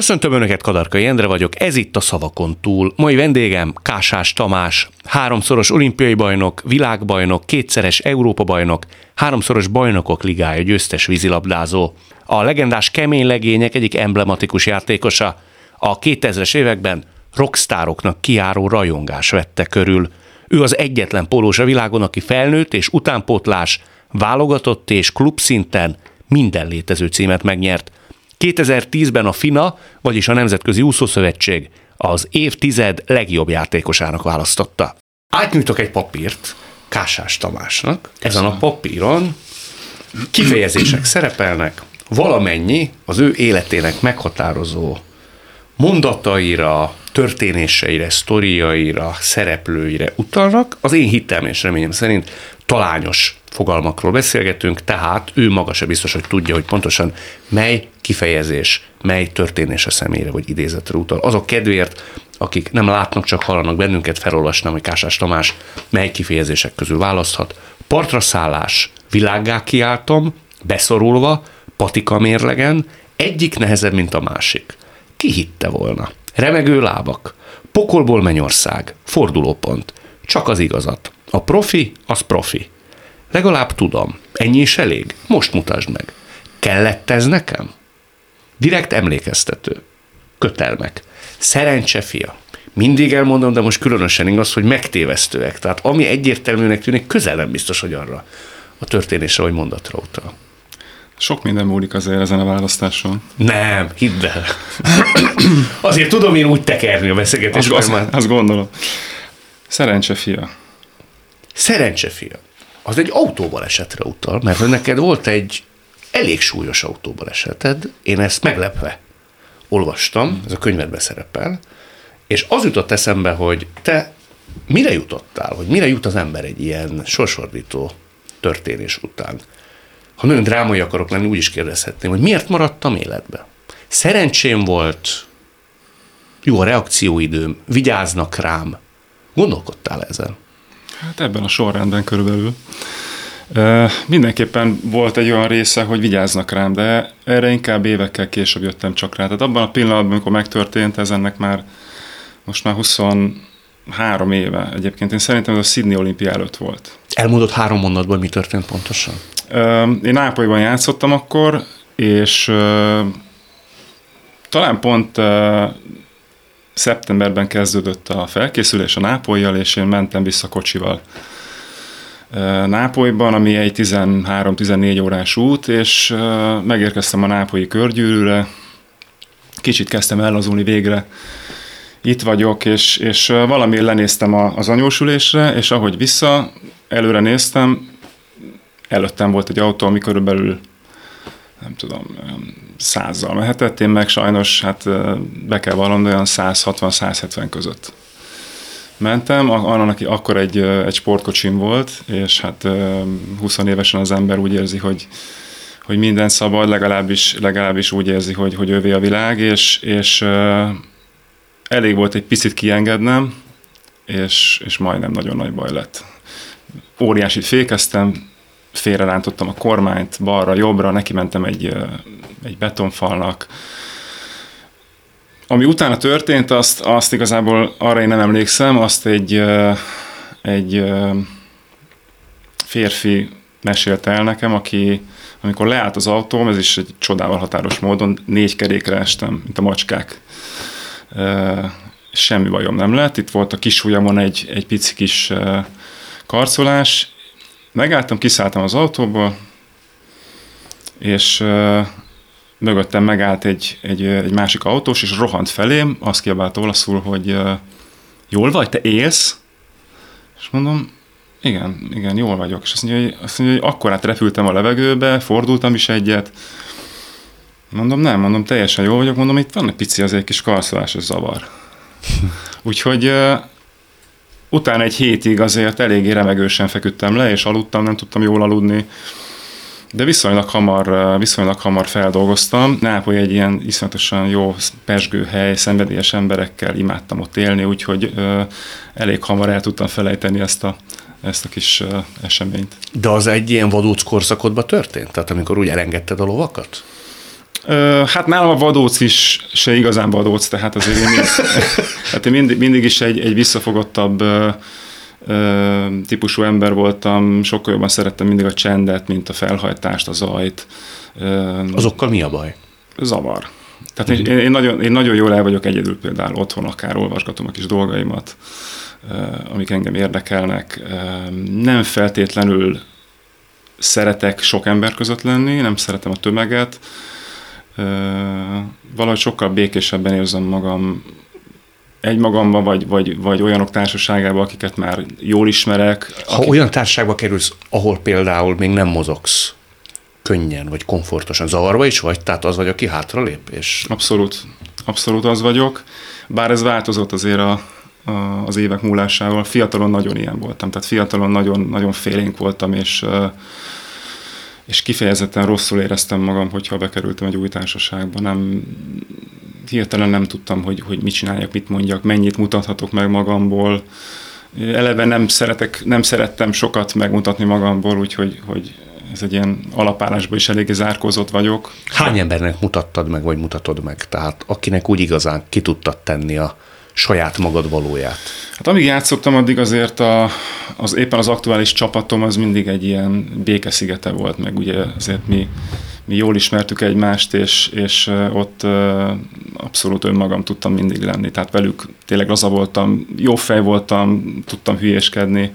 Köszöntöm Önöket, Kadarkai Endre vagyok, ez itt a Szavakon túl. Mai vendégem Kásás Tamás, háromszoros olimpiai bajnok, világbajnok, kétszeres Európa-bajnok, háromszoros bajnokok ligája győztes vízilabdázó. A legendás kemény legények egyik emblematikus játékosa. A 2000-es években rockstároknak kiáró rajongás vette körül. Ő az egyetlen pólós a világon, aki felnőtt és utánpótlás, válogatott és klubszinten minden létező címet megnyert – 2010-ben a FINA, vagyis a Nemzetközi Úszószövetség az évtized legjobb játékosának választotta. Átnyújtok egy papírt Kásás Tamásnak. Ezen a papíron kifejezések szerepelnek, valamennyi az ő életének meghatározó mondataira, történéseire, sztoriaira, szereplőire utalnak. Az én hittem és reményem szerint talányos fogalmakról beszélgetünk, tehát ő maga se biztos, hogy tudja, hogy pontosan mely kifejezés, mely történés a személyre vagy idézetre utal. Azok kedvéért, akik nem látnak, csak hallanak bennünket, felolvasnám, hogy Kásás Tamás mely kifejezések közül választhat. Partra szállás, világgá kiáltom, beszorulva, patika mérlegen, egyik nehezebb, mint a másik. Ki hitte volna? Remegő lábak, pokolból mennyország, fordulópont, csak az igazat. A profi, az profi. Legalább tudom. Ennyi is elég? Most mutasd meg. Kellett ez nekem? Direkt emlékeztető. Kötelmek. Szerencse fia. Mindig elmondom, de most különösen igaz, hogy megtévesztőek. Tehát ami egyértelműnek tűnik, közel nem biztos, hogy arra a történésre vagy mondatra utal. Sok minden múlik azért ezen a választáson. Nem, hidd el. azért tudom én úgy tekerni a beszélgetést. Azt, azt, azt gondolom. Szerencse fia. Szerencse fia. Az egy autóbalesetre utal, mert neked volt egy elég súlyos autóbaleseted, én ezt meglepve olvastam, ez a könyvedben szerepel, és az jutott eszembe, hogy te mire jutottál, hogy mire jut az ember egy ilyen sorsordító történés után. Ha nagyon drámai akarok lenni, úgy is kérdezhetném, hogy miért maradtam életbe. Szerencsém volt, jó a reakcióidőm, vigyáznak rám. Gondolkodtál ezen? Hát ebben a sorrendben körülbelül. Mindenképpen volt egy olyan része, hogy vigyáznak rám, de erre inkább évekkel később jöttem csak rá. Tehát abban a pillanatban, amikor megtörtént, ez ennek már most már 23 éve egyébként. Én szerintem ez a Sydney olimpia előtt volt. Elmondott három mondatban, mi történt pontosan? Én Nápolyban játszottam akkor, és talán pont szeptemberben kezdődött a felkészülés a Nápolyjal, és én mentem vissza kocsival. Nápolyban, ami egy 13-14 órás út, és megérkeztem a nápolyi körgyűrűre, kicsit kezdtem ellazulni végre, itt vagyok, és, és valami lenéztem az anyósülésre, és ahogy vissza, előre néztem, előttem volt egy autó, ami körülbelül nem tudom, százzal mehetett, én meg sajnos, hát be kell vallanom, olyan 160-170 között mentem, annak akkor egy, egy sportkocsim volt, és hát 20 évesen az ember úgy érzi, hogy, hogy minden szabad, legalábbis, legalábbis úgy érzi, hogy, hogy ővé a világ, és, és elég volt egy picit kiengednem, és, és majdnem nagyon nagy baj lett. Óriásit fékeztem, félrerántottam a kormányt, balra, jobbra, neki mentem egy, egy betonfalnak, ami utána történt, azt, azt igazából arra én nem emlékszem, azt egy, egy férfi mesélte el nekem, aki amikor leállt az autóm, ez is egy csodával határos módon, négy kerékre estem, mint a macskák. Semmi bajom nem lett. Itt volt a kis ujjamon egy, egy pici kis karcolás. Megálltam, kiszálltam az autóból, és mögöttem megállt egy, egy, egy másik autós, és rohant felém, azt kiabált olaszul, hogy jól vagy, te élsz? És mondom, igen, igen, jól vagyok. És azt mondja, hogy, azt mondja, hogy akkor át repültem a levegőbe, fordultam is egyet. Mondom, nem, mondom, teljesen jól vagyok, mondom, itt van egy pici az egy kis karszolás, zavar. Úgyhogy uh, utána egy hétig azért eléggé remegősen feküdtem le, és aludtam, nem tudtam jól aludni de viszonylag hamar, viszonylag hamar feldolgoztam. Nápoly egy ilyen iszonyatosan jó pesgő hely, szenvedélyes emberekkel imádtam ott élni, úgyhogy ö, elég hamar el tudtam felejteni ezt a, ezt a kis ö, eseményt. De az egy ilyen vadóc korszakodban történt? Tehát amikor úgy elengedted a lovakat? Hát nálam a vadóc is se igazán vadóc, tehát azért én, mind, hát én mindig, mindig is egy, egy visszafogottabb típusú ember voltam, sokkal jobban szerettem mindig a csendet, mint a felhajtást, a zajt. Azokkal mi a baj? Zavar. Tehát én, én, nagyon, én nagyon jól el vagyok egyedül például otthon, akár olvasgatom a kis dolgaimat, amik engem érdekelnek. Nem feltétlenül szeretek sok ember között lenni, nem szeretem a tömeget, valahogy sokkal békésebben érzem magam egymagamban, vagy, vagy, vagy olyanok társaságában, akiket már jól ismerek. Ha akik... olyan társaságba kerülsz, ahol például még nem mozogsz könnyen, vagy komfortosan, zavarba is vagy? Tehát az vagy, aki hátralép? És... Abszolút, abszolút az vagyok. Bár ez változott azért a, a, az évek múlásával. Fiatalon nagyon ilyen voltam, tehát fiatalon nagyon, nagyon félénk voltam, és és kifejezetten rosszul éreztem magam, hogyha bekerültem egy új társaságba. Nem, hirtelen nem tudtam, hogy, hogy mit csináljak, mit mondjak, mennyit mutathatok meg magamból. Eleve nem, szeretek, nem szerettem sokat megmutatni magamból, úgyhogy hogy ez egy ilyen alapállásban is eléggé zárkózott vagyok. Hány embernek mutattad meg, vagy mutatod meg? Tehát akinek úgy igazán ki tudtad tenni a saját magad valóját? Hát amíg játszottam, addig azért a, az éppen az aktuális csapatom az mindig egy ilyen békeszigete volt, meg ugye azért mi, mi jól ismertük egymást, és, és ott abszolút önmagam tudtam mindig lenni. Tehát velük tényleg laza voltam, jó fej voltam, tudtam hülyéskedni,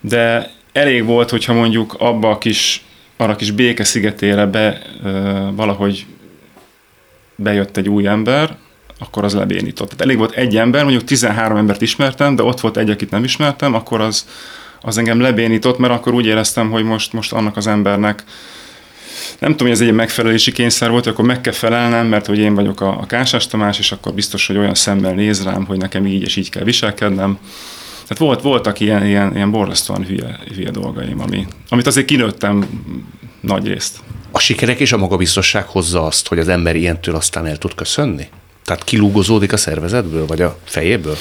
de elég volt, hogyha mondjuk abba a kis, arra a kis békeszigetére be valahogy bejött egy új ember, akkor az lebénított. Tehát elég volt egy ember, mondjuk 13 embert ismertem, de ott volt egy, akit nem ismertem, akkor az, az engem lebénított, mert akkor úgy éreztem, hogy most, most annak az embernek nem tudom, hogy ez egy megfelelési kényszer volt, akkor meg kell felelnem, mert hogy én vagyok a, a Kásás Tamás, és akkor biztos, hogy olyan szemmel néz rám, hogy nekem így és így kell viselkednem. Tehát volt, voltak ilyen, ilyen, ilyen borzasztóan hülye, hülye dolgaim, ami, amit azért kinőttem nagy részt. A sikerek és a magabiztosság hozza azt, hogy az ember ilyentől aztán el tud köszönni? Tehát kilúgozódik a szervezetből, vagy a fejéből?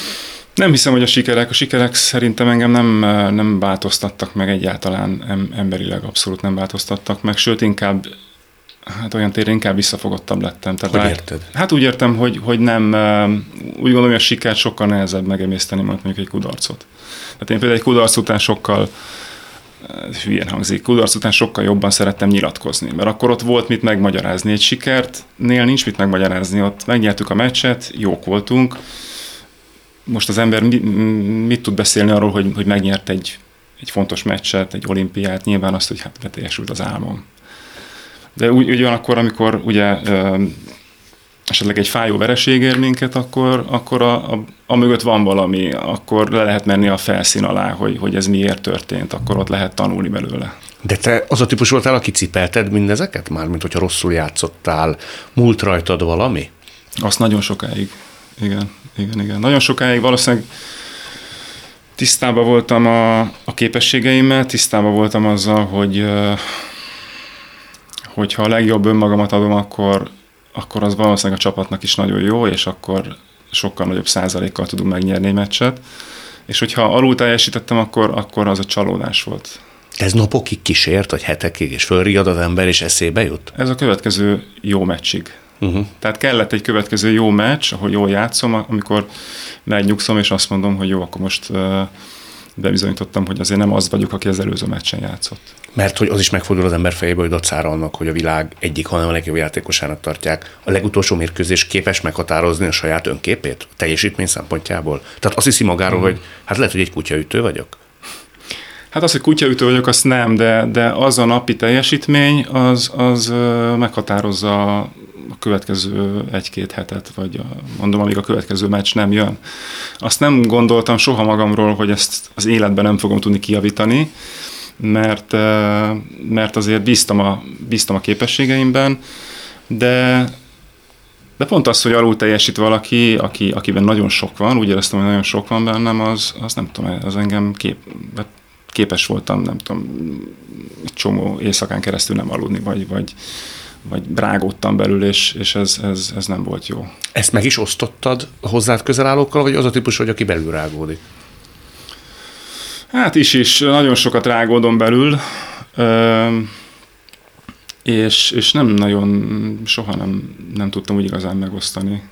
Nem hiszem, hogy a sikerek, a sikerek szerintem engem nem, nem változtattak meg egyáltalán, emberileg abszolút nem változtattak meg, sőt inkább hát olyan téren inkább visszafogottabb lettem. Tehát hogy érted? Hát úgy értem, hogy, hogy nem, úgy gondolom, hogy a sikert sokkal nehezebb megemészteni, mint mondjuk egy kudarcot. Tehát én például egy kudarc után sokkal hülyen hangzik, kudarc után sokkal jobban szerettem nyilatkozni, mert akkor ott volt mit megmagyarázni. Egy sikertnél nincs mit megmagyarázni, ott megnyertük a meccset, jók voltunk, most az ember mit, mit tud beszélni arról, hogy, hogy megnyert egy, egy fontos meccset, egy olimpiát, nyilván azt, hogy hát beteljesült az álmom. De úgy, ugyanakkor, amikor ugye esetleg egy fájó vereség ér minket, akkor, akkor a, a, a mögött van valami, akkor le lehet menni a felszín alá, hogy, hogy ez miért történt, akkor ott lehet tanulni belőle. De te az a típus voltál, aki cipelted mindezeket már, mint hogyha rosszul játszottál, múlt rajtad valami? Azt nagyon sokáig. Igen, igen, igen. Nagyon sokáig valószínűleg tisztában voltam a, a képességeimmel, tisztában voltam azzal, hogy hogyha a legjobb önmagamat adom, akkor akkor az valószínűleg a csapatnak is nagyon jó, és akkor sokkal nagyobb százalékkal tudunk megnyerni egy meccset. És hogyha alul teljesítettem, akkor, akkor az a csalódás volt. Ez napokig kísért, vagy hetekig, és fölriad az ember, és eszébe jut? Ez a következő jó meccsig. Uh-huh. Tehát kellett egy következő jó meccs, ahol jól játszom, amikor megnyugszom, és azt mondom, hogy jó, akkor most uh, bebizonyítottam, hogy azért nem az vagyok, aki az előző meccsen játszott. Mert hogy az is megfordul az ember fejébe, hogy dacára annak, hogy a világ egyik, hanem a legjobb játékosának tartják. A legutolsó mérkőzés képes meghatározni a saját önképét, a teljesítmény szempontjából. Tehát azt hiszi magáról, mm. hogy hát lehet, hogy egy kutyaütő vagyok. Hát az, hogy kutyaütő vagyok, azt nem, de, de az a napi teljesítmény, az, az meghatározza a következő egy-két hetet, vagy a, mondom, amíg a következő meccs nem jön. Azt nem gondoltam soha magamról, hogy ezt az életben nem fogom tudni kiavítani, mert, mert azért bíztam a, bíztam a képességeimben, de de pont az, hogy alul teljesít valaki, aki, akiben nagyon sok van, úgy éreztem, hogy nagyon sok van bennem, az, az nem tudom, az engem kép, képes voltam, nem tudom, egy csomó éjszakán keresztül nem aludni, vagy, vagy, vagy rágódtam belül, és, és ez, ez, ez nem volt jó. Ezt meg is osztottad hozzád közel állókkal, vagy az a típus vagy, aki belül rágódik? Hát is is, nagyon sokat rágódom belül. és, és nem nagyon, soha nem, nem tudtam úgy igazán megosztani.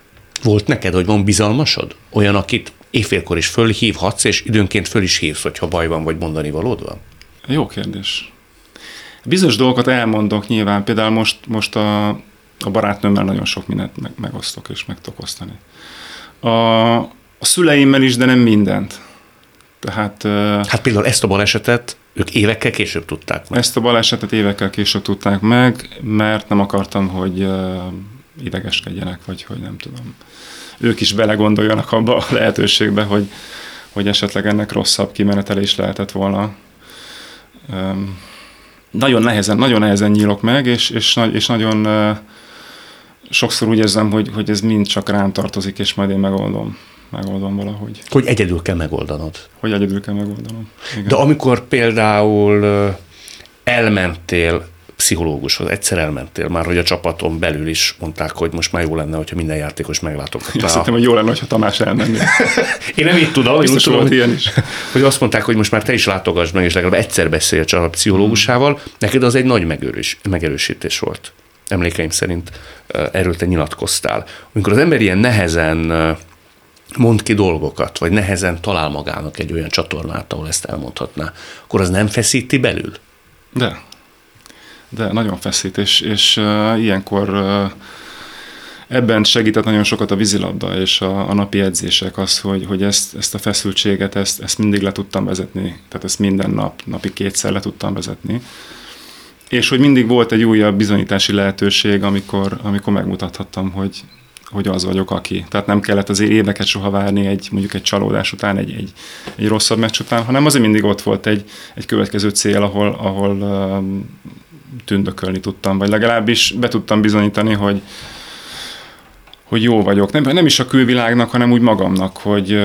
Volt neked, hogy van bizalmasod? Olyan, akit éjfélkor is fölhívhatsz, és időnként föl is hívsz, hogyha baj van, vagy mondani valód van? Jó kérdés. Bizonyos dolgokat elmondok nyilván, például most, most a, a barátnőmmel nagyon sok mindent meg, megosztok és meg tudok osztani. A, a szüleimmel is, de nem mindent. Tehát, hát például ezt a balesetet ők évekkel később tudták meg. Ezt a balesetet évekkel később tudták meg, mert nem akartam, hogy idegeskedjenek, vagy hogy nem tudom. Ők is belegondoljanak abba a lehetőségbe, hogy, hogy esetleg ennek rosszabb kimenetelés lehetett volna. Um, nagyon nehezen, nagyon nehezen nyílok meg, és, és, és nagyon sokszor úgy érzem, hogy, hogy ez mind csak rám tartozik, és majd én megoldom megoldom valahogy. Hogy egyedül kell megoldanod. Hogy egyedül kell megoldanom. Igen. De amikor például elmentél pszichológushoz, egyszer elmentél már, hogy a csapaton belül is mondták, hogy most már jó lenne, hogyha minden játékos meglátogatná. Azt hittem, hogy jó lenne, hogyha Tamás elmenni. én nem így tudom, én tudom, hogy, ilyen is. hogy azt mondták, hogy most már te is látogass meg, és legalább egyszer beszélj a csapat pszichológusával. Neked az egy nagy megerős, megerősítés volt. Emlékeim szerint erről te nyilatkoztál. Amikor az ember ilyen nehezen mond ki dolgokat, vagy nehezen talál magának egy olyan csatornát, ahol ezt elmondhatná, akkor az nem feszíti belül? De. De nagyon feszít, és, és ilyenkor ebben segített nagyon sokat a vízilabda és a, a napi edzések, az, hogy, hogy ezt, ezt a feszültséget, ezt, ezt mindig le tudtam vezetni, tehát ezt minden nap, napi kétszer le tudtam vezetni. És hogy mindig volt egy újabb bizonyítási lehetőség, amikor, amikor megmutathattam, hogy, hogy az vagyok, aki. Tehát nem kellett azért éveket soha várni egy, mondjuk egy csalódás után, egy, egy, egy rosszabb meccs után, hanem azért mindig ott volt egy, egy következő cél, ahol, ahol um, tündökölni tudtam, vagy legalábbis be tudtam bizonyítani, hogy, hogy jó vagyok. Nem, nem is a külvilágnak, hanem úgy magamnak, hogy,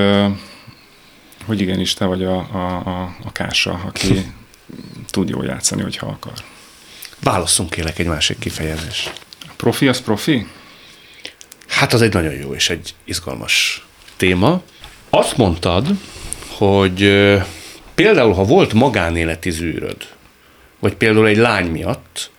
hogy igenis te vagy a, a, a, a kása, aki tud jól játszani, hogyha akar. Válasszunk kérlek egy másik kifejezés. Profi az profi? Hát az egy nagyon jó és egy izgalmas téma. Azt mondtad, hogy például, ha volt magánéleti zűröd, vagy például egy lány miatt,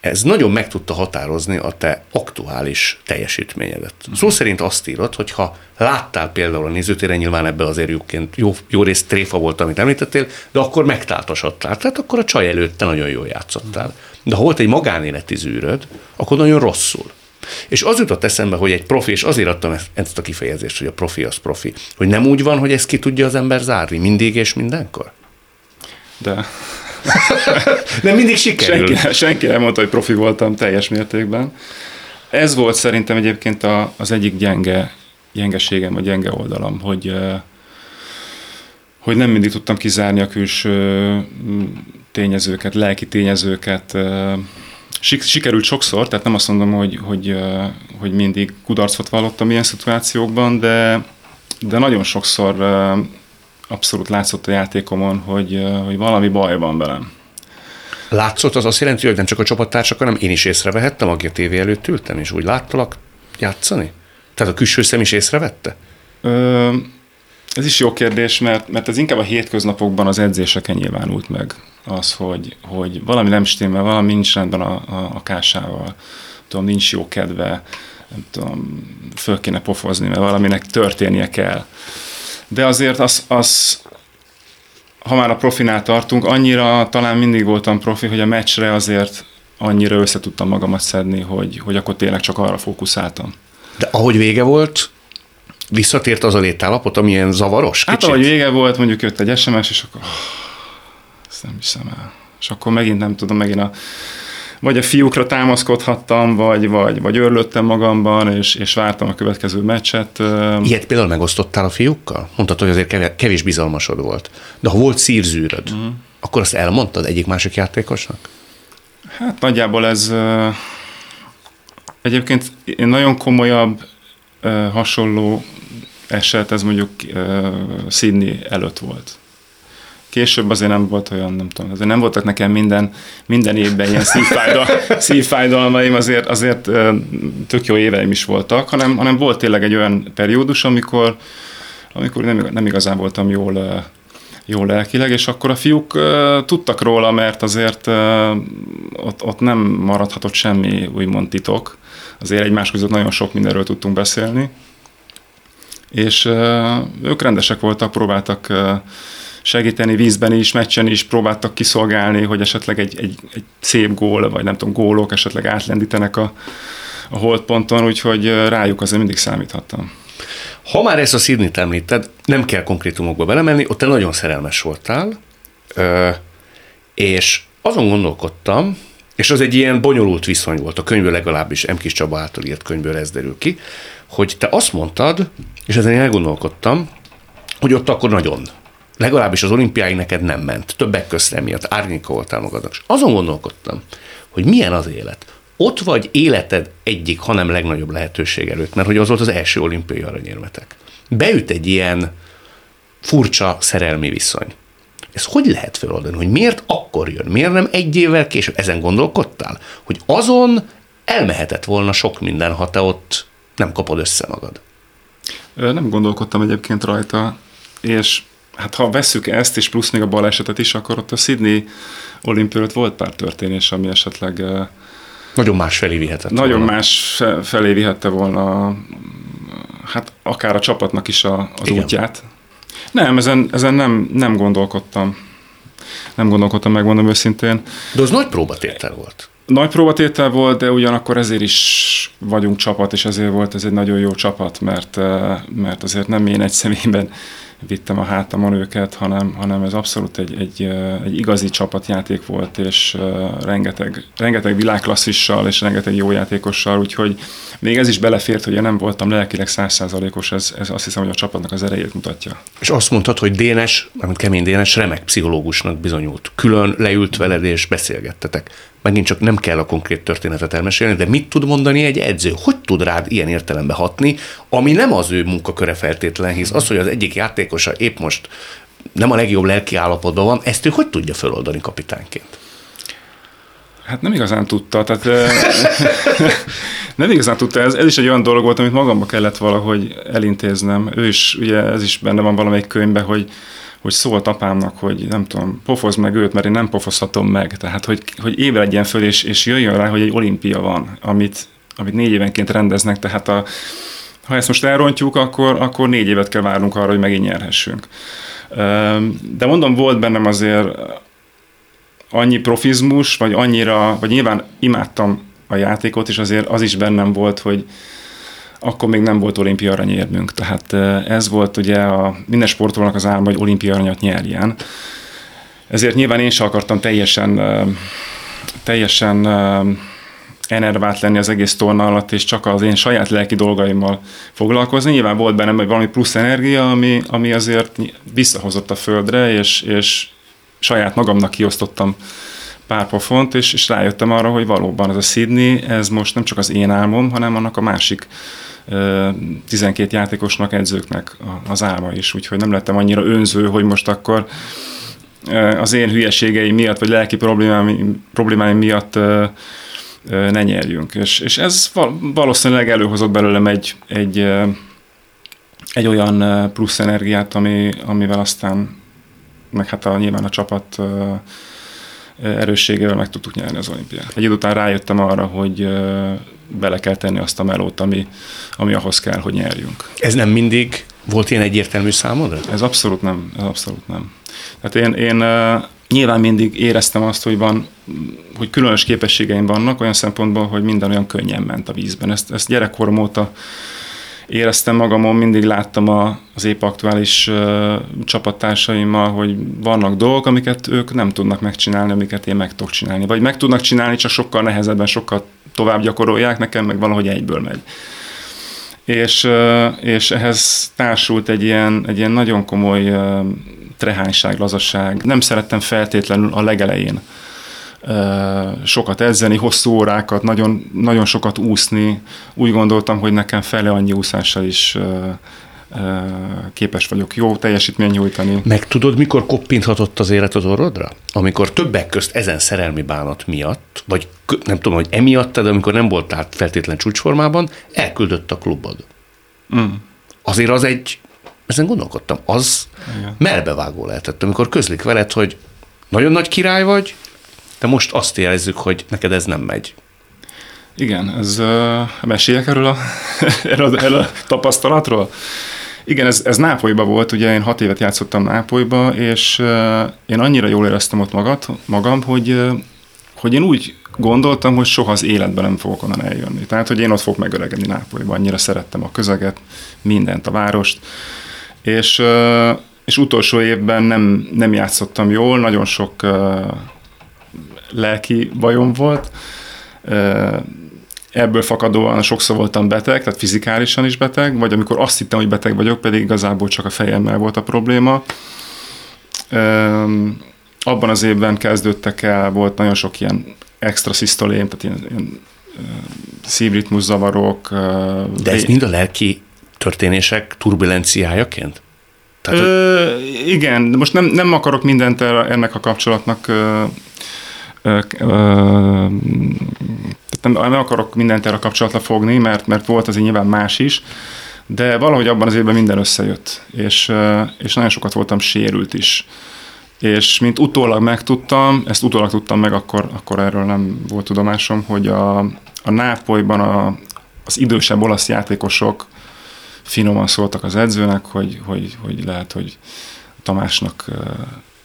ez nagyon meg tudta határozni a te aktuális teljesítményedet. Szó szerint azt írod, hogy ha láttál például a nézőtéren, nyilván ebbe azért jóként, jó, jó rész tréfa volt, amit említettél, de akkor megtáltosodtál. Tehát akkor a csaj előtt te nagyon jól játszottál. De ha volt egy magánéleti zűröd, akkor nagyon rosszul. És az jutott eszembe, hogy egy profi, és azért adtam ezt a kifejezést, hogy a profi az profi, hogy nem úgy van, hogy ezt ki tudja az ember zárni, mindig és mindenkor? De. Nem mindig sikerül. Senki, senki nem mondta, hogy profi voltam teljes mértékben. Ez volt szerintem egyébként a, az egyik gyenge, gyengeségem, vagy gyenge oldalam, hogy, hogy nem mindig tudtam kizárni a külső tényezőket, lelki tényezőket, sikerült sokszor, tehát nem azt mondom, hogy, hogy, hogy mindig kudarcot vallottam ilyen szituációkban, de, de nagyon sokszor abszolút látszott a játékomon, hogy, hogy valami baj van velem. Látszott, az azt jelenti, hogy nem csak a csapattársak, hanem én is észrevehettem, aki a tévé előtt ültem, és úgy láttalak játszani? Tehát a külső szem is észrevette? Ö, ez is jó kérdés, mert, mert ez inkább a hétköznapokban az edzéseken nyilvánult meg az, hogy, hogy valami nem stimmel, valami nincs rendben a, a, a kásával, tudom, nincs jó kedve, nem tudom, föl kéne pofozni, mert valaminek történnie kell. De azért az, az ha már a profinál tartunk, annyira talán mindig voltam profi, hogy a meccsre azért annyira össze tudtam magamat szedni, hogy, hogy akkor tényleg csak arra fókuszáltam. De ahogy vége volt, visszatért az a létállapot, amilyen zavaros? Hát ahogy vége volt, mondjuk jött egy SMS, és akkor ezt nem hiszem el. És akkor megint nem tudom, megint a vagy a fiúkra támaszkodhattam, vagy, vagy, vagy örlöttem magamban, és, és vártam a következő meccset. Ilyet például megosztottál a fiúkkal? Mondtad, hogy azért kevés bizalmasod volt. De ha volt szírzűröd, uh-huh. akkor azt elmondtad egyik-másik játékosnak? Hát nagyjából ez egyébként én nagyon komolyabb hasonló eset, ez mondjuk Sydney előtt volt. Később azért nem volt olyan, nem tudom, azért nem voltak nekem minden, minden évben ilyen szívfájdal, szívfájdalmaim, azért, azért tök jó éveim is voltak, hanem, hanem volt tényleg egy olyan periódus, amikor, amikor nem, nem igazán voltam jól, jó lelkileg, és akkor a fiúk uh, tudtak róla, mert azért uh, ott, ott nem maradhatott semmi úgymond titok. Azért egymás között nagyon sok mindenről tudtunk beszélni. És uh, ők rendesek voltak, próbáltak uh, segíteni vízben is, meccsen is próbáltak kiszolgálni, hogy esetleg egy, egy, egy szép gól, vagy nem tudom, gólok esetleg átlendítenek a, a holdponton, úgyhogy rájuk azért mindig számíthattam. Ha már ezt a Sydney-t említed, nem kell konkrétumokba belemenni, ott te nagyon szerelmes voltál, és azon gondolkodtam, és az egy ilyen bonyolult viszony volt, a könyvből legalábbis M. Kis Csaba által írt könyvből ez derül ki, hogy te azt mondtad, és ezen elgondolkodtam, hogy ott akkor nagyon legalábbis az olimpiáig neked nem ment. Többek közt emiatt árnyéka voltál magadnak. És azon gondolkodtam, hogy milyen az élet. Ott vagy életed egyik, hanem legnagyobb lehetőség előtt, mert hogy az volt az első olimpiai aranyérmetek. Beüt egy ilyen furcsa szerelmi viszony. Ez hogy lehet feloldani, hogy miért akkor jön, miért nem egy évvel később? Ezen gondolkodtál? Hogy azon elmehetett volna sok minden, ha te ott nem kapod össze magad. Nem gondolkodtam egyébként rajta, és hát ha vesszük ezt, és plusz még a balesetet is, akkor ott a Sydney olimpiát volt pár történés, ami esetleg nagyon más felé vihetett Nagyon volna. más felé vihette volna, hát akár a csapatnak is a, az Igen. útját. Nem, ezen, ezen nem, nem gondolkodtam. Nem gondolkodtam, megmondom őszintén. De az nagy próbatétel volt. Nagy próbatétel volt, de ugyanakkor ezért is vagyunk csapat, és ezért volt ez egy nagyon jó csapat, mert, mert azért nem én egy személyben vittem a hátamon őket, hanem, hanem ez abszolút egy, egy, egy igazi csapatjáték volt, és rengeteg, rengeteg világklasszissal, és rengeteg jó játékossal, úgyhogy még ez is belefért, hogy én nem voltam lelkileg százszázalékos, ez, ez azt hiszem, hogy a csapatnak az erejét mutatja. És azt mondtad, hogy Dénes, amit kemény Dénes, remek pszichológusnak bizonyult. Külön leült veled és beszélgettetek megint csak nem kell a konkrét történetet elmesélni, de mit tud mondani egy edző? Hogy tud rád ilyen értelembe hatni, ami nem az ő munkaköre feltétlen, hisz az, hogy az egyik játékosa épp most nem a legjobb lelki állapotban van, ezt ő hogy tudja feloldani kapitányként? Hát nem igazán tudta, tehát nem igazán tudta, ez, ez is egy olyan dolog volt, amit magamba kellett valahogy elintéznem. Ő is, ugye ez is benne van valamelyik könyvben, hogy hogy szólt apámnak, hogy nem tudom, pofoz meg őt, mert én nem pofozhatom meg. Tehát, hogy, hogy ébredjen föl, és, és jöjjön rá, hogy egy olimpia van, amit, amit négy évenként rendeznek, tehát a, ha ezt most elrontjuk, akkor, akkor négy évet kell várnunk arra, hogy megint nyerhessünk. De mondom, volt bennem azért annyi profizmus, vagy annyira, vagy nyilván imádtam a játékot, és azért az is bennem volt, hogy, akkor még nem volt olimpia aranyérmünk. Tehát ez volt ugye a minden sportolónak az álma, hogy olimpia aranyat nyerjen. Ezért nyilván én sem akartam teljesen, teljesen enervált lenni az egész torna alatt, és csak az én saját lelki dolgaimmal foglalkozni. Nyilván volt bennem valami plusz energia, ami, ami azért visszahozott a földre, és, és saját magamnak kiosztottam pár pofont, és, és rájöttem arra, hogy valóban ez a Sydney, ez most nem csak az én álmom, hanem annak a másik 12 játékosnak, edzőknek az álma is, úgyhogy nem lettem annyira önző, hogy most akkor az én hülyeségeim miatt, vagy lelki problémáim, problémáim miatt ne nyerjünk. És, és ez valószínűleg előhozott belőlem egy, egy, egy olyan plusz energiát, ami, amivel aztán, meg hát a, nyilván a csapat erősségével meg tudtuk nyerni az olimpiát. Egy idő után rájöttem arra, hogy bele kell tenni azt a melót, ami, ami ahhoz kell, hogy nyerjünk. Ez nem mindig volt ilyen egyértelmű számodra? Ez abszolút nem, ez abszolút nem. Tehát én, én nyilván mindig éreztem azt, hogy van, hogy különös képességeim vannak olyan szempontból, hogy minden olyan könnyen ment a vízben. Ezt, ezt gyerekkorom óta éreztem magamon, mindig láttam a, az épp aktuális uh, csapattársaimmal, hogy vannak dolgok, amiket ők nem tudnak megcsinálni, amiket én meg tudok csinálni. Vagy meg tudnak csinálni, csak sokkal nehezebben, sokkal tovább gyakorolják, nekem meg valahogy egyből megy. És, uh, és ehhez társult egy ilyen, egy ilyen nagyon komoly uh, trehányság, lazasság. Nem szerettem feltétlenül a legelején sokat edzeni, hosszú órákat, nagyon, nagyon sokat úszni. Úgy gondoltam, hogy nekem fele annyi úszással is képes vagyok jó teljesítmény nyújtani. Meg tudod, mikor koppinthatott az élet az orrodra? Amikor többek közt ezen szerelmi bánat miatt, vagy nem tudom, hogy emiatt, de amikor nem voltál feltétlen csúcsformában, elküldött a klubod. Mm. Azért az egy ezen gondolkodtam, az Igen. melbevágó lehetett, amikor közlik veled, hogy nagyon nagy király vagy, de most azt érezzük, hogy neked ez nem megy. Igen, ez uh, meséljek erről a, erről, erről a tapasztalatról? Igen, ez, ez Nápolyban volt, ugye én hat évet játszottam Nápolyba, és uh, én annyira jól éreztem ott magad, magam, hogy, uh, hogy én úgy gondoltam, hogy soha az életben nem fogok onnan eljönni. Tehát, hogy én ott fogok megöregedni Nápolyban, annyira szerettem a közeget, mindent, a várost, és, uh, és utolsó évben nem, nem játszottam jól, nagyon sok uh, lelki bajom volt, ebből fakadóan sokszor voltam beteg, tehát fizikálisan is beteg, vagy amikor azt hittem, hogy beteg vagyok, pedig igazából csak a fejemmel volt a probléma. Abban az évben kezdődtek el, volt nagyon sok ilyen extra szisztolém, tehát ilyen, ilyen szívritmus zavarok. De ez mind a lelki történések turbulenciájaként? Tehát, Ö, igen, most nem, nem akarok mindent ennek a kapcsolatnak ö, nem, nem akarok mindent erre kapcsolatra fogni, mert, mert volt azért nyilván más is, de valahogy abban az évben minden összejött, és, és nagyon sokat voltam sérült is. És mint utólag megtudtam, ezt utólag tudtam meg, akkor, akkor erről nem volt tudomásom, hogy a, a Nápolyban a, az idősebb olasz játékosok finoman szóltak az edzőnek, hogy, hogy, hogy lehet, hogy Tamásnak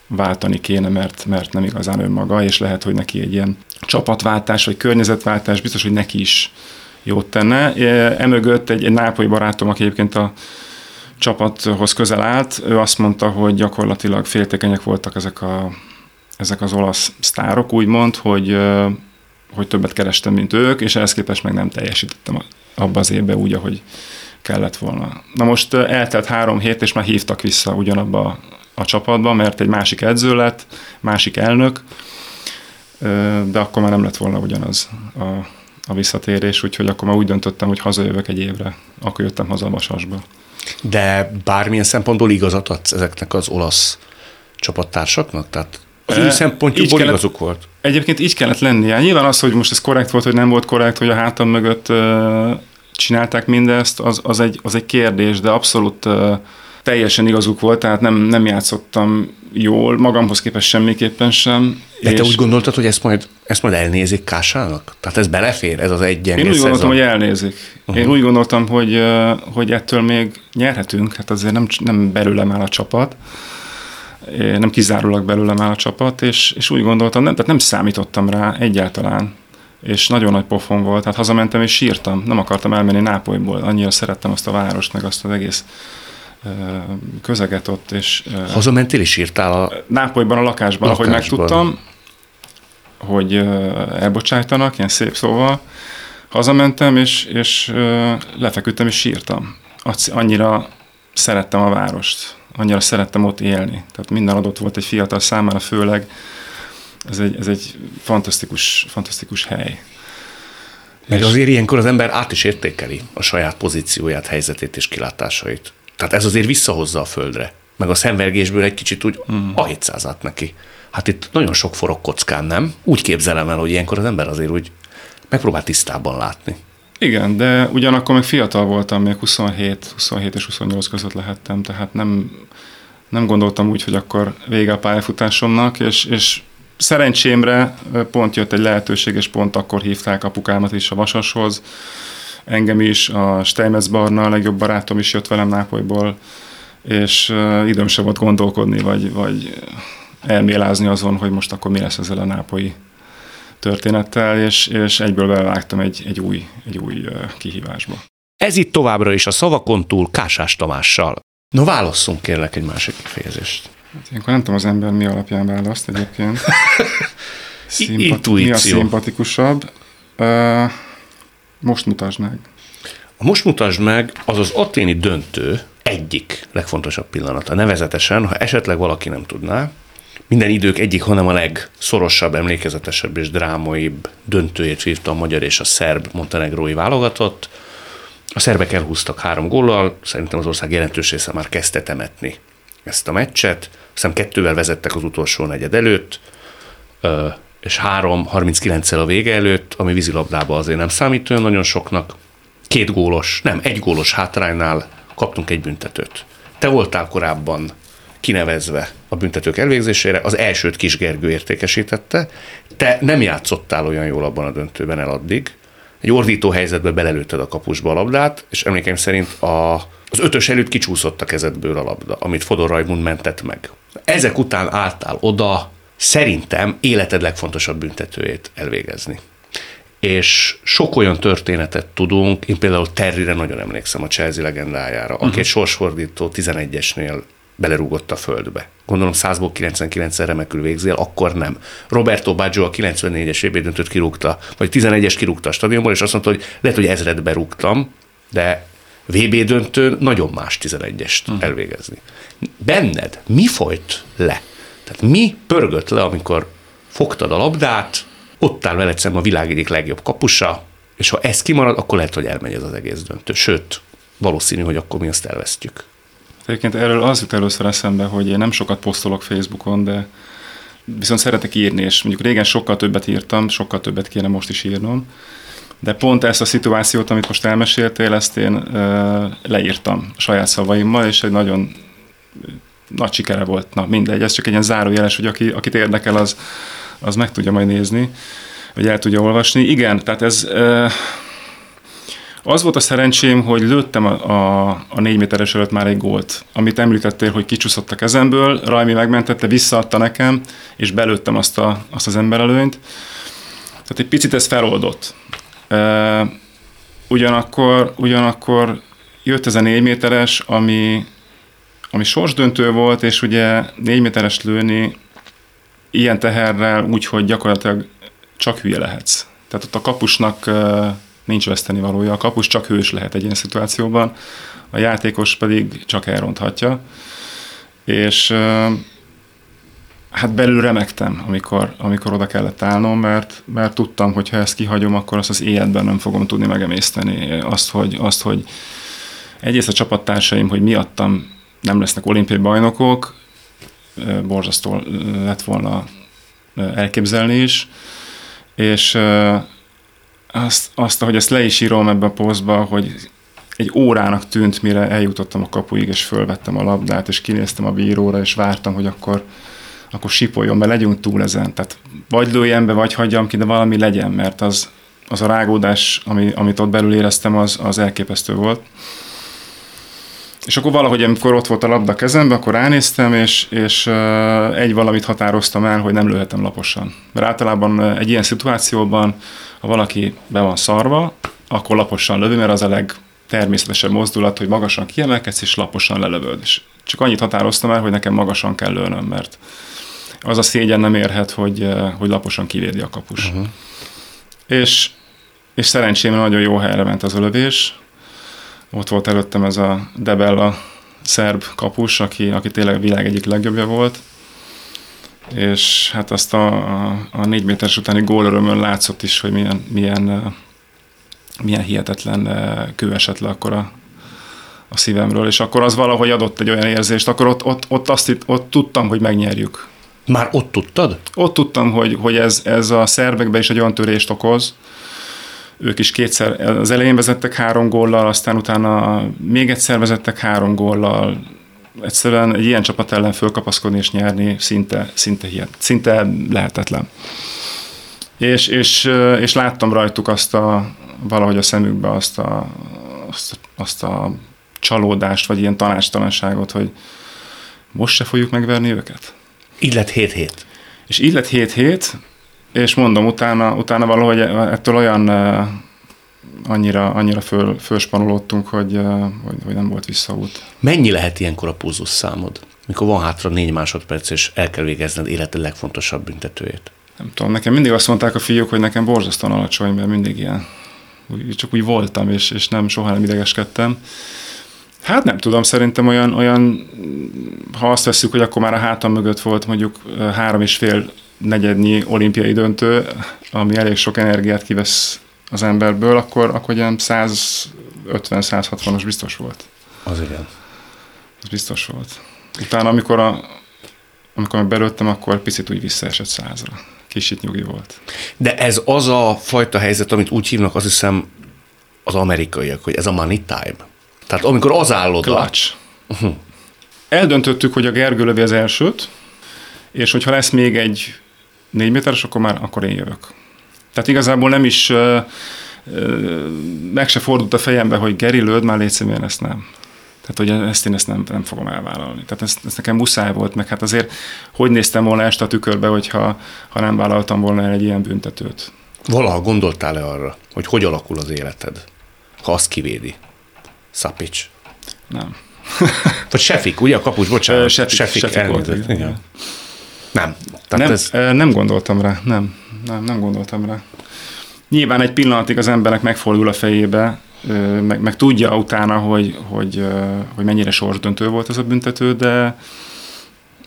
váltani kéne, mert, mert nem igazán önmaga, és lehet, hogy neki egy ilyen csapatváltás, vagy környezetváltás biztos, hogy neki is jót tenne. Emögött egy, egy nápolyi barátom, aki egyébként a csapathoz közel állt, ő azt mondta, hogy gyakorlatilag féltékenyek voltak ezek, a, ezek az olasz sztárok, úgymond, hogy, hogy többet kerestem, mint ők, és ehhez képest meg nem teljesítettem abba az évben úgy, ahogy kellett volna. Na most eltelt három hét, és már hívtak vissza ugyanabba a csapatba, mert egy másik edző lett, másik elnök, de akkor már nem lett volna ugyanaz a, a visszatérés, úgyhogy akkor már úgy döntöttem, hogy hazajövök egy évre. Akkor jöttem haza a Vasasba. De bármilyen szempontból igazat adsz ezeknek az olasz csapattársaknak? Tehát az ő szempontjukból kellett, igazuk volt? Egyébként így kellett lennie. Nyilván az, hogy most ez korrekt volt, hogy nem volt korrekt, hogy a hátam mögött uh, csinálták mindezt, az, az, egy, az egy kérdés, de abszolút uh, teljesen igazuk volt, tehát nem, nem játszottam jól, magamhoz képest semmiképpen sem. De és te úgy gondoltad, hogy ezt majd, ezt majd elnézik Kásának? Tehát ez belefér, ez az egy Én úgy gondoltam, hogy elnézik. Uh-huh. Én úgy gondoltam, hogy, hogy ettől még nyerhetünk, hát azért nem, nem belőlem áll a csapat, nem kizárólag belőlem áll a csapat, és, és úgy gondoltam, nem, tehát nem számítottam rá egyáltalán és nagyon nagy pofon volt, hát hazamentem és sírtam, nem akartam elmenni Nápolyból, annyira szerettem azt a várost, meg azt az egész közeget ott. És, Hazamentél és írtál a... Nápolyban a lakásban, lakásban. ahogy megtudtam, hogy elbocsájtanak, ilyen szép szóval. Hazamentem, és, és lefeküdtem, és sírtam. Annyira szerettem a várost, annyira szerettem ott élni. Tehát minden adott volt egy fiatal számára, főleg ez egy, ez egy fantasztikus, fantasztikus hely. Mert azért ilyenkor az ember át is értékeli a saját pozícióját, helyzetét és kilátásait. Tehát ez azért visszahozza a földre. Meg a szemvergésből egy kicsit úgy mm. a 700 neki. Hát itt nagyon sok forog kockán, nem? Úgy képzelem el, hogy ilyenkor az ember azért úgy megpróbál tisztában látni. Igen, de ugyanakkor meg fiatal voltam, még 27, 27 és 28 között lehettem, tehát nem, nem gondoltam úgy, hogy akkor vége a pályafutásomnak, és, és szerencsémre pont jött egy lehetőség, és pont akkor hívták apukámat is a Vasashoz, engem is, a Steinmetz Barna, a legjobb barátom is jött velem Nápolyból, és időm sem volt gondolkodni, vagy, vagy elmélázni azon, hogy most akkor mi lesz ezzel a nápolyi történettel, és, és egyből belevágtam egy, egy új, egy új kihívásba. Ez itt továbbra is a szavakon túl Kásás Tamással. No, válasszunk kérlek egy másik kifejezést. Hát ilyenkor nem tudom az ember mi alapján választ egyébként. Szimpat- mi a szimpatikusabb? Uh, most mutasd meg. A most mutasd meg az az aténi döntő egyik legfontosabb pillanata. Nevezetesen, ha esetleg valaki nem tudná, minden idők egyik, hanem a legszorosabb, emlékezetesebb és drámaibb döntőjét vívta a magyar és a szerb montenegrói válogatott. A szerbek elhúztak három góllal, szerintem az ország jelentős része már kezdte temetni ezt a meccset. Aztán kettővel vezettek az utolsó negyed előtt, és 3-39-szel a vége előtt, ami vízilabdába azért nem számít olyan nagyon soknak. Két gólos, nem, egy gólos hátránynál kaptunk egy büntetőt. Te voltál korábban kinevezve a büntetők elvégzésére, az elsőt Kis Gergő értékesítette, te nem játszottál olyan jól abban a döntőben el addig, egy ordító helyzetbe belelőtted a kapusba a labdát, és emlékeim szerint a, az ötös előtt kicsúszott a kezedből a labda, amit Fodor Rajmund mentett meg. Ezek után álltál oda, szerintem életed legfontosabb büntetőjét elvégezni. És sok olyan történetet tudunk, én például Terryre nagyon emlékszem a Chelsea legendájára, aki uh-huh. egy sorsfordító 11-esnél belerúgott a földbe. Gondolom 100-ból 99 remekül végzél, akkor nem. Roberto Baggio a 94-es évben döntött kirúgta, vagy 11-es kirúgta a stadionból, és azt mondta, hogy lehet, hogy ezret berúgtam, de VB döntőn nagyon más 11-est uh-huh. elvégezni. Benned mi folyt le? Tehát mi pörgött le, amikor fogtad a labdát, ott áll veled a világ egyik legjobb kapusa, és ha ez kimarad, akkor lehet, hogy elmegy ez az egész döntő. Sőt, valószínű, hogy akkor mi azt elvesztjük. Egyébként erről az jut először eszembe, hogy én nem sokat posztolok Facebookon, de viszont szeretek írni, és mondjuk régen sokkal többet írtam, sokkal többet kéne most is írnom, de pont ezt a szituációt, amit most elmeséltél, ezt én leírtam saját szavaimmal, és egy nagyon nagy sikere volt. Na mindegy, ez csak egy ilyen zárójeles, hogy aki, akit érdekel, az, az meg tudja majd nézni, vagy el tudja olvasni. Igen, tehát ez... Az volt a szerencsém, hogy lőttem a, a, a négy méteres előtt már egy gólt, amit említettél, hogy kicsúszott a kezemből, Rajmi megmentette, visszaadta nekem, és belőttem azt, a, azt az emberelőnyt. Tehát egy picit ez feloldott. Ugyanakkor, ugyanakkor jött ez a négy méteres, ami, ami sorsdöntő volt, és ugye négy méteres lőni ilyen teherrel úgy, hogy gyakorlatilag csak hülye lehetsz. Tehát ott a kapusnak nincs veszteni valója. A kapus csak hős lehet egy ilyen szituációban, a játékos pedig csak elronthatja. És hát belül remektem, amikor, amikor oda kellett állnom, mert, mert tudtam, hogy ha ezt kihagyom, akkor azt az életben nem fogom tudni megemészteni. Azt, hogy, azt, hogy egyrészt a csapattársaim, hogy miattam nem lesznek olimpiai bajnokok, borzasztó lett volna elképzelni is, és azt, azt, hogy ezt le is írom ebbe a posztba, hogy egy órának tűnt, mire eljutottam a kapuig, és fölvettem a labdát, és kinéztem a bíróra, és vártam, hogy akkor, akkor sipoljon, mert legyünk túl ezen. Tehát vagy lőjem be, vagy hagyjam ki, de valami legyen, mert az, az a rágódás, ami, amit ott belül éreztem, az, az elképesztő volt. És akkor valahogy, amikor ott volt a labda kezemben, akkor ránéztem, és, és egy valamit határoztam el, hogy nem lőhetem laposan. Mert általában egy ilyen szituációban, ha valaki be van szarva, akkor laposan lövi, mert az a legtermészetesebb mozdulat, hogy magasan kiemelkedsz, és laposan lelövöd. És csak annyit határoztam el, hogy nekem magasan kell lőnöm, mert az a szégyen nem érhet, hogy, hogy laposan kivédi a kapus. Uh-huh. És, és szerencsére nagyon jó helyre ment az a lövés, ott volt előttem ez a Debella szerb kapus, aki, aki tényleg a világ egyik legjobbja volt, és hát azt a, a, a négy méteres utáni gólörömön látszott is, hogy milyen, milyen, milyen hihetetlen kő esett le akkor a, a szívemről, és akkor az valahogy adott egy olyan érzést, akkor ott, ott, ott, azt, ott tudtam, hogy megnyerjük. Már ott tudtad? Ott tudtam, hogy, hogy ez, ez a szervekben is egy olyan törést okoz, ők is kétszer, az elején vezettek három góllal, aztán utána még egyszer vezettek három góllal, egyszerűen egy ilyen csapat ellen fölkapaszkodni és nyerni szinte, szinte, hihet, szinte lehetetlen. És, és, és láttam rajtuk azt a, valahogy a szemükbe azt a, azt, azt a csalódást, vagy ilyen tanástalanságot, hogy most se fogjuk megverni őket. Így lett 7-7. És így lett 7-7, és mondom, utána, utána valahogy ettől olyan annyira, annyira föl, fölspanulódtunk, hogy, hogy, hogy nem volt visszaút. Mennyi lehet ilyenkor a pulzus számod? Mikor van hátra négy másodperc, és el kell végezned életed legfontosabb büntetőjét? Nem tudom, nekem mindig azt mondták a fiúk, hogy nekem borzasztóan alacsony, mert mindig ilyen, csak úgy voltam, és, és nem, soha nem idegeskedtem. Hát nem tudom, szerintem olyan, olyan, ha azt veszük, hogy akkor már a hátam mögött volt mondjuk három és fél negyednyi olimpiai döntő, ami elég sok energiát kivesz az emberből, akkor, akkor ilyen 150-160-os biztos volt. Az igen. Az biztos volt. Utána, amikor, a, amikor belőttem, akkor picit úgy visszaesett százra. Kicsit nyugi volt. De ez az a fajta helyzet, amit úgy hívnak, azt hiszem, az amerikaiak, hogy ez a money time. Tehát amikor az áll oda... Clutch. Uh-huh. eldöntöttük, hogy a Gergő lövi az elsőt, és hogyha lesz még egy négy méteres, akkor már akkor én jövök. Tehát igazából nem is uh, uh, meg se fordult a fejembe, hogy Geri lőd, már létszeműen ezt nem. Tehát, hogy ezt én ezt nem, nem fogom elvállalni. Tehát ez, ez nekem muszáj volt, meg hát azért hogy néztem volna este a tükörbe, hogyha ha nem vállaltam volna el egy ilyen büntetőt. Valaha gondoltál-e arra, hogy hogy alakul az életed, ha azt kivédi? Szapics. Nem. Vagy Sefik, ugye a kapus, bocsánat. Sefik, Sefik, Sefik volt, igen. igen. Nem. Tehát nem, ez... nem gondoltam rá, nem. Nem, nem gondoltam rá. Nyilván egy pillanatig az embernek megfordul a fejébe, meg, meg tudja utána, hogy, hogy, hogy mennyire sorsdöntő volt ez a büntető, de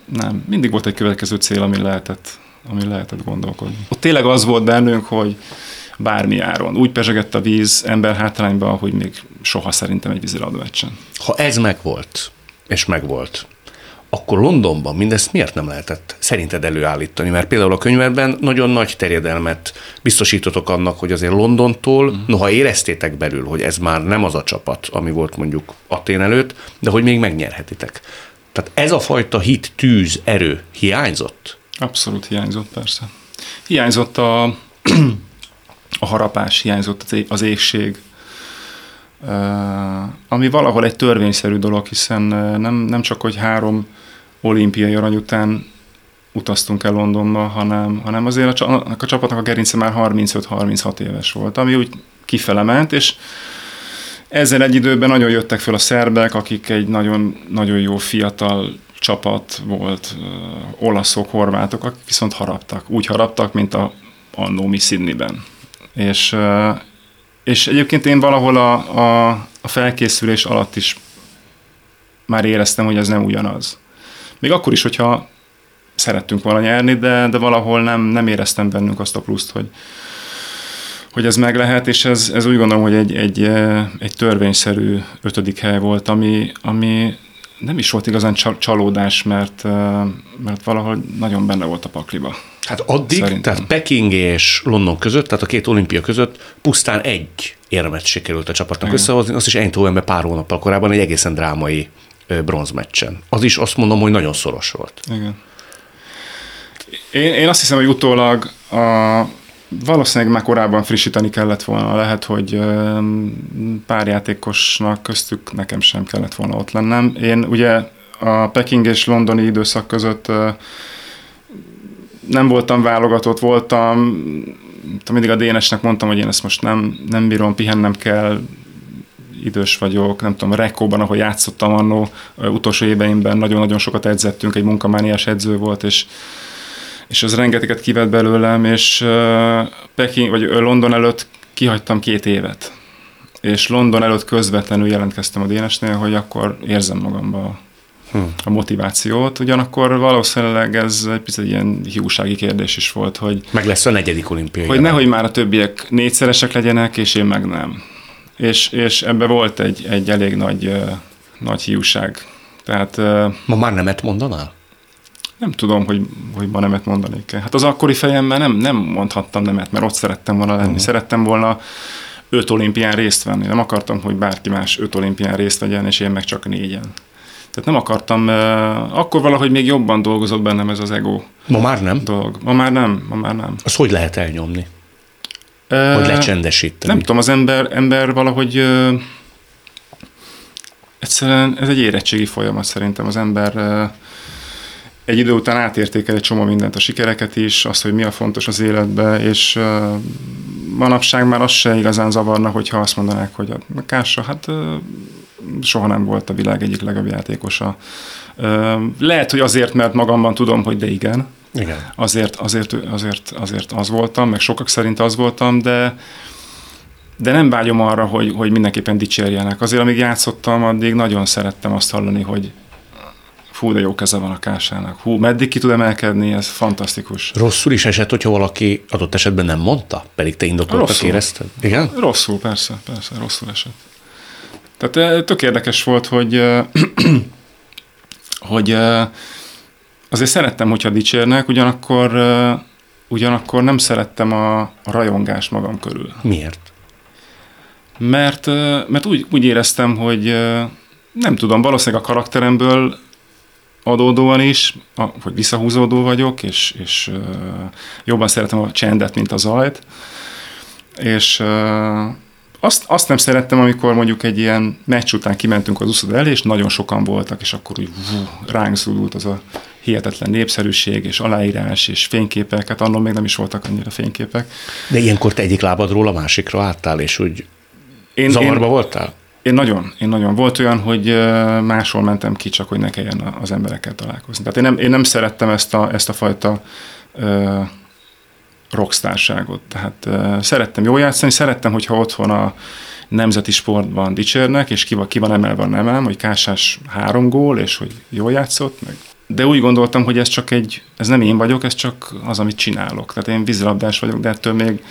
nem, mindig volt egy következő cél, ami lehetett, ami lehetett gondolkodni. Ott tényleg az volt bennünk, hogy bármi áron. Úgy pezsegett a víz ember hátrányba, hogy még soha szerintem egy vízilabda meccsen. Ha ez megvolt, és megvolt, akkor Londonban mindezt miért nem lehetett szerinted előállítani? Mert például a könyvben nagyon nagy terjedelmet biztosítotok annak, hogy azért Londontól, mm. noha éreztétek belül, hogy ez már nem az a csapat, ami volt mondjuk Atén előtt, de hogy még megnyerhetitek. Tehát ez a fajta hit, tűz, erő hiányzott? Abszolút hiányzott, persze. Hiányzott a, a harapás, hiányzott az égség, ami valahol egy törvényszerű dolog, hiszen nem, nem csak, hogy három olimpiai arany után utaztunk el Londonba, hanem, hanem azért a, a csapatnak a gerince már 35-36 éves volt, ami úgy kifele ment, és ezzel egy időben nagyon jöttek fel a szerbek, akik egy nagyon, nagyon jó fiatal csapat volt, olaszok, horvátok, akik viszont haraptak. Úgy haraptak, mint a annó mi Sydneyben. És, és egyébként én valahol a, a, a felkészülés alatt is már éreztem, hogy ez nem ugyanaz. Még akkor is, hogyha szerettünk volna nyerni, de, de valahol nem, nem éreztem bennünk azt a pluszt, hogy, hogy ez meg lehet, és ez, ez úgy gondolom, hogy egy, egy, egy törvényszerű ötödik hely volt, ami, ami nem is volt igazán csalódás, mert, mert valahol nagyon benne volt a pakliba. Hát addig, Szerintem. tehát Peking és London között, tehát a két olimpia között pusztán egy érmet sikerült a csapatnak Igen. összehozni, azt is Eindhovenbe pár hónappal korábban egy egészen drámai bronzmeccsen. Az is azt mondom, hogy nagyon szoros volt. Igen. Én, én azt hiszem, hogy utólag a, valószínűleg már korábban frissíteni kellett volna. Lehet, hogy pár játékosnak köztük nekem sem kellett volna ott lennem. Én ugye a Peking és londoni időszak között nem voltam válogatott, voltam, mindig a Dénesnek mondtam, hogy én ezt most nem, nem bírom, pihennem kell, idős vagyok, nem tudom, Rekóban, ahol játszottam annó, utolsó éveimben nagyon-nagyon sokat edzettünk, egy munkamániás edző volt, és és az rengeteget kivett belőlem, és Peking, vagy London előtt kihagytam két évet. És London előtt közvetlenül jelentkeztem a Dénesnél, hogy akkor érzem magamba hmm. a motivációt. Ugyanakkor valószínűleg ez egy picit ilyen hiúsági kérdés is volt, hogy... Meg lesz a negyedik olimpiai. Hogy nehogy már a többiek négyszeresek legyenek, és én meg nem. És, és ebbe volt egy, egy elég nagy, uh, nagy hiúság. Tehát... Uh, Ma már nemet mondanál? Nem tudom, hogy, hogy ma nemet mondanék -e. Hát az akkori fejemben nem, nem mondhattam nemet, mert ott szerettem volna lenni. Uh-huh. Szerettem volna öt olimpián részt venni. Nem akartam, hogy bárki más öt olimpián részt vegyen, és én meg csak négyen. Tehát nem akartam, akkor valahogy még jobban dolgozott bennem ez az ego. Ma már nem? Dolog. Ma már nem, ma már nem. Az hogy lehet elnyomni? Hogy lecsendesíteni? Nem tudom, az ember, ember valahogy egyszerűen ez egy érettségi folyamat szerintem. Az ember egy idő után átértékel egy csomó mindent, a sikereket is, azt, hogy mi a fontos az életbe, és manapság már az se igazán zavarna, hogyha azt mondanák, hogy a Kása, hát soha nem volt a világ egyik legjobb játékosa. Lehet, hogy azért, mert magamban tudom, hogy de igen. Igen. Azért, azért, azért, azért az voltam, meg sokak szerint az voltam, de de nem vágyom arra, hogy, hogy mindenképpen dicsérjenek. Azért, amíg játszottam, addig nagyon szerettem azt hallani, hogy fú, de jó keze van a kásának, hú, meddig ki tud emelkedni, ez fantasztikus. Rosszul is esett, hogyha valaki adott esetben nem mondta, pedig te indokoltak érezted? Igen? Rosszul, persze, persze, rosszul esett. Tehát eh, tök érdekes volt, hogy, eh, hogy eh, azért szerettem, hogyha dicsérnek, ugyanakkor, ugyanakkor nem szerettem a, a rajongást magam körül. Miért? Mert, mert úgy, úgy éreztem, hogy nem tudom, valószínűleg a karakteremből adódóan is, a, hogy visszahúzódó vagyok, és, és jobban szeretem a csendet, mint a zajt. És azt, azt nem szerettem, amikor mondjuk egy ilyen meccs után kimentünk az úszoda elé, és nagyon sokan voltak, és akkor úgy vú, ránk zúdult az a hihetetlen népszerűség, és aláírás, és fényképek, hát annól még nem is voltak annyira fényképek. De ilyenkor te egyik lábadról a másikra álltál, és úgy én, zavarba én, voltál? Én nagyon, én nagyon. Volt olyan, hogy máshol mentem ki, csak hogy ne kelljen az emberekkel találkozni. Tehát én nem, én nem szerettem ezt a, ezt a fajta uh, rockstárságot. Tehát uh, szerettem jól játszani, szerettem, hogyha otthon a nemzeti sportban dicsérnek, és ki van, ki van emelve a nemem, hogy Kásás három gól, és hogy jól játszott, meg de úgy gondoltam, hogy ez csak egy, ez nem én vagyok, ez csak az, amit csinálok. Tehát én vízilabdás vagyok, de ettől még,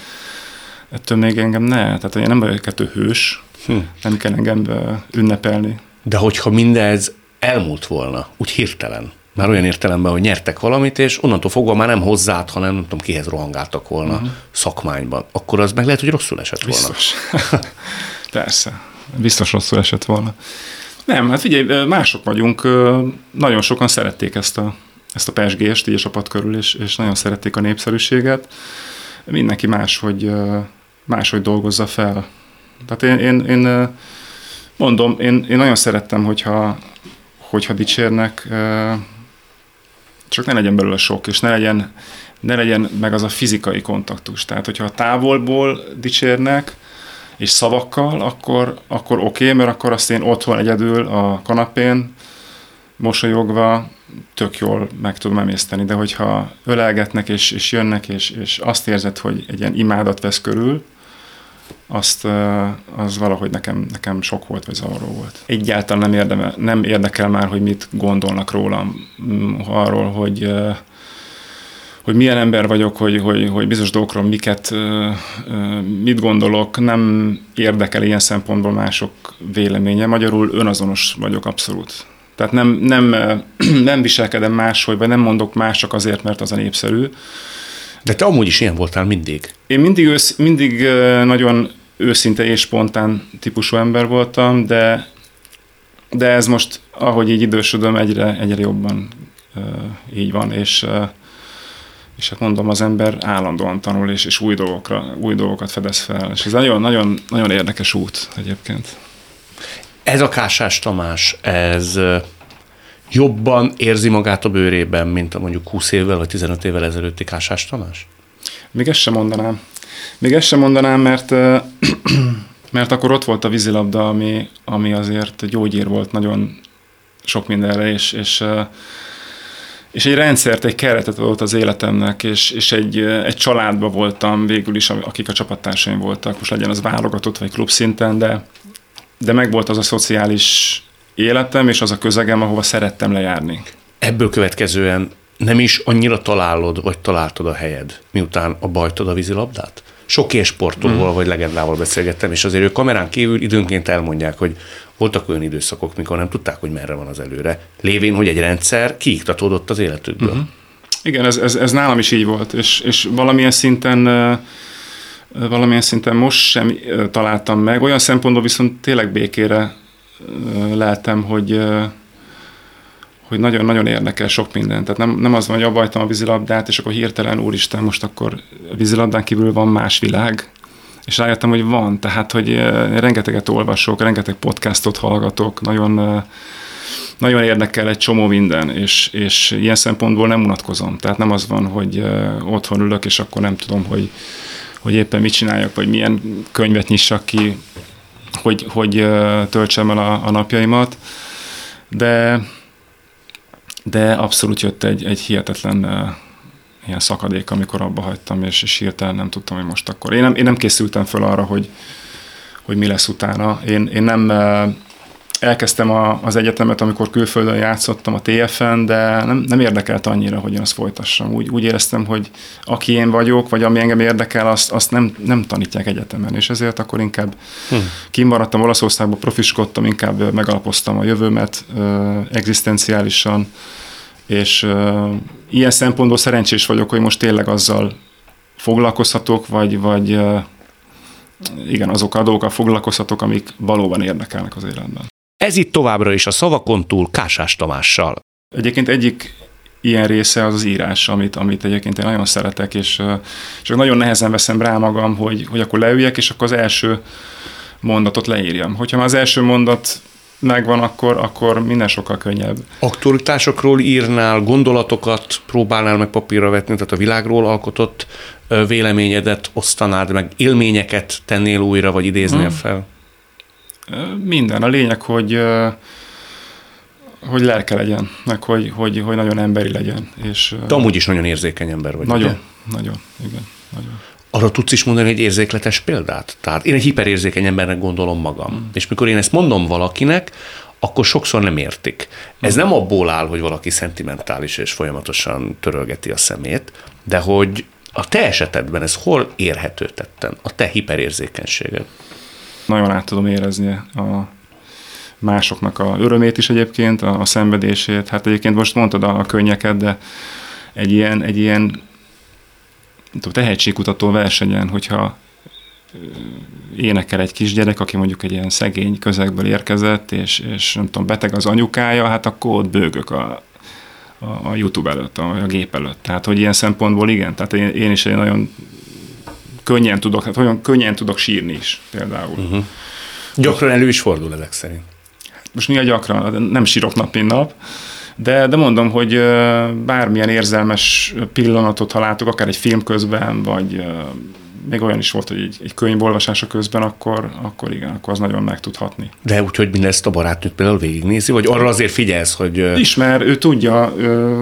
ettől még engem ne. Tehát én nem vagyok kettő hős, hm. nem kell engem ünnepelni. De hogyha mindez elmúlt volna, úgy hirtelen, már olyan értelemben, hogy nyertek valamit, és onnantól fogva már nem hozzád, hanem nem tudom, kihez rohangáltak volna uh-huh. szakmányban, akkor az meg lehet, hogy rosszul esett volna. Biztos. Persze. Biztos rosszul esett volna. Nem, hát figyelj, mások vagyunk, nagyon sokan szerették ezt a, ezt a pesgést így a csapat körül, és, és nagyon szerették a népszerűséget. Mindenki máshogy, máshogy dolgozza fel. Tehát én, én, én mondom, én, én nagyon szerettem, hogyha, hogyha dicsérnek, csak ne legyen belőle sok, és ne legyen, ne legyen meg az a fizikai kontaktus. Tehát, hogyha a távolból dicsérnek, és szavakkal, akkor, akkor oké, okay, mert akkor azt én otthon egyedül a kanapén mosolyogva tök jól meg tudom emészteni, de hogyha ölelgetnek és, és jönnek, és, és azt érzed, hogy egy ilyen imádat vesz körül, azt, az valahogy nekem, nekem sok volt, vagy zavaró volt. Egyáltalán nem, érdeme, nem érdekel már, hogy mit gondolnak rólam, arról, hogy hogy milyen ember vagyok, hogy, hogy, hogy bizonyos dolgokról miket, mit gondolok, nem érdekel ilyen szempontból mások véleménye. Magyarul önazonos vagyok abszolút. Tehát nem, nem, nem viselkedem máshogy, vagy nem mondok más csak azért, mert az a népszerű. De te amúgy is ilyen voltál mindig. Én mindig, ősz, mindig nagyon őszinte és spontán típusú ember voltam, de, de ez most, ahogy így idősödöm, egyre, egyre jobban így van, és és hát mondom, az ember állandóan tanul, és, és új, dolgokra, új dolgokat fedez fel, és ez nagyon, nagyon, nagyon érdekes út egyébként. Ez a Kásás Tamás, ez jobban érzi magát a bőrében, mint a mondjuk 20 évvel vagy 15 évvel ezelőtti Kásás Tamás? Még ezt sem mondanám. Még ezt sem mondanám, mert, mert akkor ott volt a vízilabda, ami, ami azért gyógyír volt nagyon sok mindenre, és, és és egy rendszert, egy keretet adott az életemnek, és, és egy, egy családban voltam végül is, akik a csapattársaim voltak, most legyen az válogatott vagy klub szinten, de, de meg volt az a szociális életem, és az a közegem, ahova szerettem lejárni. Ebből következően nem is annyira találod, vagy találtad a helyed, miután a bajtod a vízilabdát? Sok sportolóval mm. vagy legendával beszélgettem, és azért ők kamerán kívül időnként elmondják, hogy voltak olyan időszakok, mikor nem tudták, hogy merre van az előre. Lévén, hogy egy rendszer kiiktatódott az életükből. Mm-hmm. Igen, ez, ez, ez nálam is így volt, és, és valamilyen szinten valamilyen szinten most sem találtam meg. Olyan szempontból viszont tényleg békére leltem, hogy hogy nagyon-nagyon érdekel sok minden. Tehát nem, nem az van, hogy abba a vízilabdát, és akkor hirtelen, úristen, most akkor a vízilabdán kívül van más világ, és rájöttem, hogy van, tehát, hogy rengeteget olvasok, rengeteg podcastot hallgatok, nagyon, nagyon érdekel egy csomó minden, és, és ilyen szempontból nem unatkozom. Tehát nem az van, hogy otthon ülök, és akkor nem tudom, hogy, hogy éppen mit csináljak, vagy milyen könyvet nyissak ki, hogy, hogy töltsem el a, a napjaimat. De, de abszolút jött egy, egy hihetetlen ilyen szakadék, amikor abba hagytam, és, és hirtelen nem tudtam, hogy most akkor. Én nem, én nem készültem föl arra, hogy, hogy mi lesz utána. Én, én nem elkezdtem a, az egyetemet, amikor külföldön játszottam a TFN, de nem, nem érdekelt annyira, hogy én azt folytassam. Úgy, úgy éreztem, hogy aki én vagyok, vagy ami engem érdekel, azt, azt nem, nem tanítják egyetemen, és ezért akkor inkább hm. kimaradtam Olaszországba, profiskodtam, inkább megalapoztam a jövőmet egzisztenciálisan, és uh, ilyen szempontból szerencsés vagyok, hogy most tényleg azzal foglalkozhatok, vagy, vagy uh, igen, azok a dolgokkal foglalkozhatok, amik valóban érdekelnek az életben. Ez itt továbbra is a szavakon túl Kásás Tamással. Egyébként egyik ilyen része az az írás, amit, amit egyébként én nagyon szeretek, és csak nagyon nehezen veszem rá magam, hogy, hogy akkor leüljek, és akkor az első mondatot leírjam. Hogyha már az első mondat megvan, akkor, akkor minden sokkal könnyebb. Aktualitásokról írnál, gondolatokat próbálnál meg papírra vetni, tehát a világról alkotott véleményedet osztanád meg, élményeket tennél újra, vagy idéznél hmm. fel? Minden. A lényeg, hogy hogy lelke legyen, meg hogy, hogy, hogy nagyon emberi legyen. És, De amúgy is nagyon érzékeny ember vagy. Nagyon, ugye? nagyon, igen, nagyon. Arra tudsz is mondani egy érzékletes példát? Tehát én egy hiperérzékeny embernek gondolom magam. Mm. És mikor én ezt mondom valakinek, akkor sokszor nem értik. Ez mm. nem abból áll, hogy valaki szentimentális és folyamatosan törölgeti a szemét, de hogy a te esetedben ez hol érhető tetten, a te hiperérzékenységed? Nagyon át tudom érezni a másoknak a örömét is egyébként, a, a szenvedését. Hát egyébként most mondtad a, a könnyeket, de egy ilyen, egy ilyen tudom, tehetségkutató versenyen, hogyha énekel egy kisgyerek, aki mondjuk egy ilyen szegény közegből érkezett, és, és nem tudom, beteg az anyukája, hát akkor ott bőgök a, a, a YouTube előtt, a, a gép előtt. Tehát, hogy ilyen szempontból igen, tehát én, én is egy nagyon könnyen tudok, hát olyan könnyen tudok sírni is például. Uh-huh. Gyakran elő is fordul ezek szerint. Most mi a gyakran, nem sírok nap, mint nap, de, de mondom, hogy bármilyen érzelmes pillanatot, ha látok, akár egy film közben, vagy még olyan is volt, hogy egy, egy könyv olvasása közben, akkor, akkor igen, akkor az nagyon meg tudhatni. De úgyhogy mindezt a barátnőt például végignézi, vagy arra azért figyelsz, hogy... Ismer, ő tudja,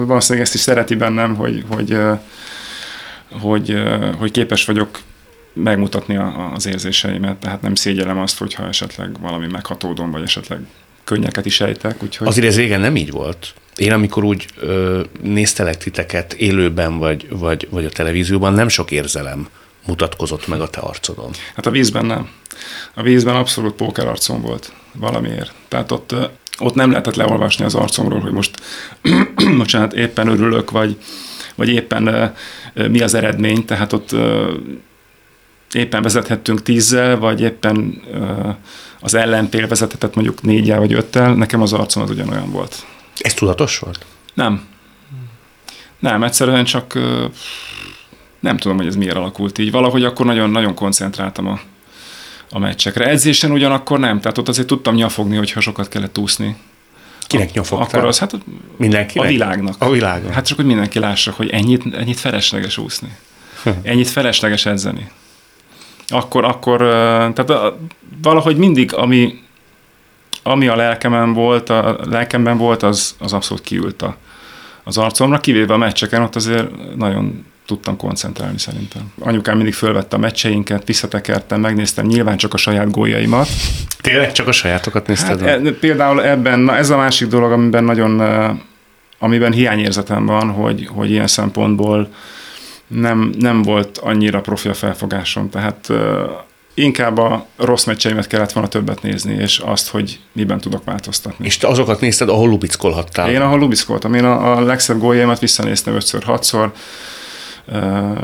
valószínűleg ezt is szereti bennem, hogy, hogy, hogy, hogy képes vagyok megmutatni az érzéseimet, tehát nem szégyelem azt, hogyha esetleg valami meghatódom, vagy esetleg könnyeket is ejtek. Úgyhogy... Azért ez régen nem így volt. Én amikor úgy ö, néztelek titeket élőben, vagy, vagy, vagy a televízióban, nem sok érzelem mutatkozott meg a te arcodon. Hát a vízben nem. A vízben abszolút póker arcom volt valamiért. Tehát ott, ott nem lehetett leolvasni az arcomról, hogy most bocsánat, éppen örülök, vagy, vagy éppen mi az eredmény, tehát ott éppen vezethettünk tízzel, vagy éppen az ellentél vezethetett mondjuk négyel vagy öttel, nekem az arcom az ugyanolyan volt. Ez tudatos volt? Nem. Nem, egyszerűen csak nem tudom, hogy ez miért alakult így. Valahogy akkor nagyon-nagyon koncentráltam a, a meccsekre. Edzésen ugyanakkor nem, tehát ott azért tudtam nyafogni, hogyha sokat kellett úszni. Kinek nyafogtál? Akkor az, hát Mindenkinek? A világnak. A világnak. Hát csak, hogy mindenki lássa, hogy ennyit, ennyit felesleges úszni. ennyit felesleges edzeni akkor, akkor tehát valahogy mindig, ami, ami a lelkemen volt, a lelkemben volt, az, az abszolút kiült a, az arcomra, kivéve a meccseken, ott azért nagyon tudtam koncentrálni szerintem. Anyukám mindig fölvette a meccseinket, visszatekertem, megnéztem nyilván csak a saját góljaimat. Tényleg csak a sajátokat nézted? Hát, e, például ebben, na ez a másik dolog, amiben nagyon, amiben hiányérzetem van, hogy, hogy ilyen szempontból nem, nem volt annyira profi a felfogásom, tehát uh, inkább a rossz meccseimet kellett volna többet nézni, és azt, hogy miben tudok változtatni. És te azokat nézted, ahol lubickolhattál? Én ahol lubickoltam. Én a, a legszebb góljaimat visszanéztem 5-6-szor. Uh,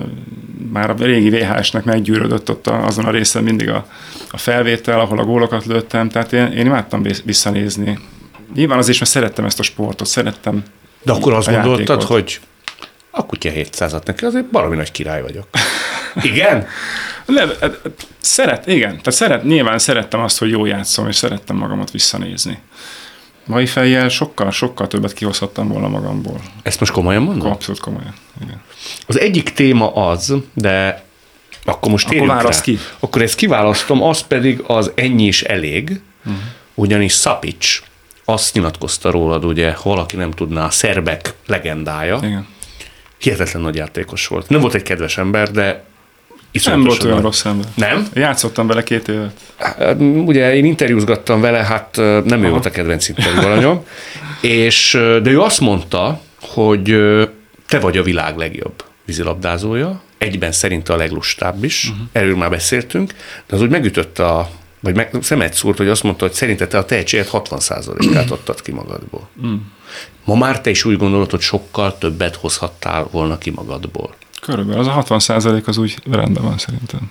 már a régi VHS-nek meggyűrödött ott a, azon a részen mindig a, a felvétel, ahol a gólokat lőttem, tehát én, én imádtam visszanézni. Nyilván azért, mert szerettem ezt a sportot, szerettem De akkor azt gondoltad, játékot. hogy a kutya 700-at neki, azért valami nagy király vagyok. Igen? Nem, e, e, szeret, igen. Tehát szeret, nyilván szerettem azt, hogy jó játszom, és szerettem magamat visszanézni. Mai fejjel sokkal, sokkal többet kihozhattam volna magamból. Ezt most komolyan mondom? Abszolút komolyan, igen. Az egyik téma az, de akkor most akkor válasz ki. Akkor ezt kiválasztom, az pedig az ennyi is elég, uh-huh. ugyanis Szapics azt nyilatkozta rólad, ugye, ha valaki nem tudná, a szerbek legendája, Igen hihetetlen nagy játékos volt. Nem volt egy kedves ember, de nem volt olyan rossz ember. Nem? Játszottam vele két évet. Hát, ugye én interjúzgattam vele, hát nem Aha. ő volt a kedvenc interjú és, de ő azt mondta, hogy te vagy a világ legjobb vízilabdázója, egyben szerinte a leglustább is, uh-huh. erről már beszéltünk, de az úgy megütött a, vagy meg, szemet szúrt, hogy azt mondta, hogy szerinte te a tehetséged 60%-át adtad ki magadból. Uh-huh. Ma már te is úgy gondolod, hogy sokkal többet hozhattál volna ki magadból. Körülbelül. Az a 60 százalék az úgy rendben van szerintem.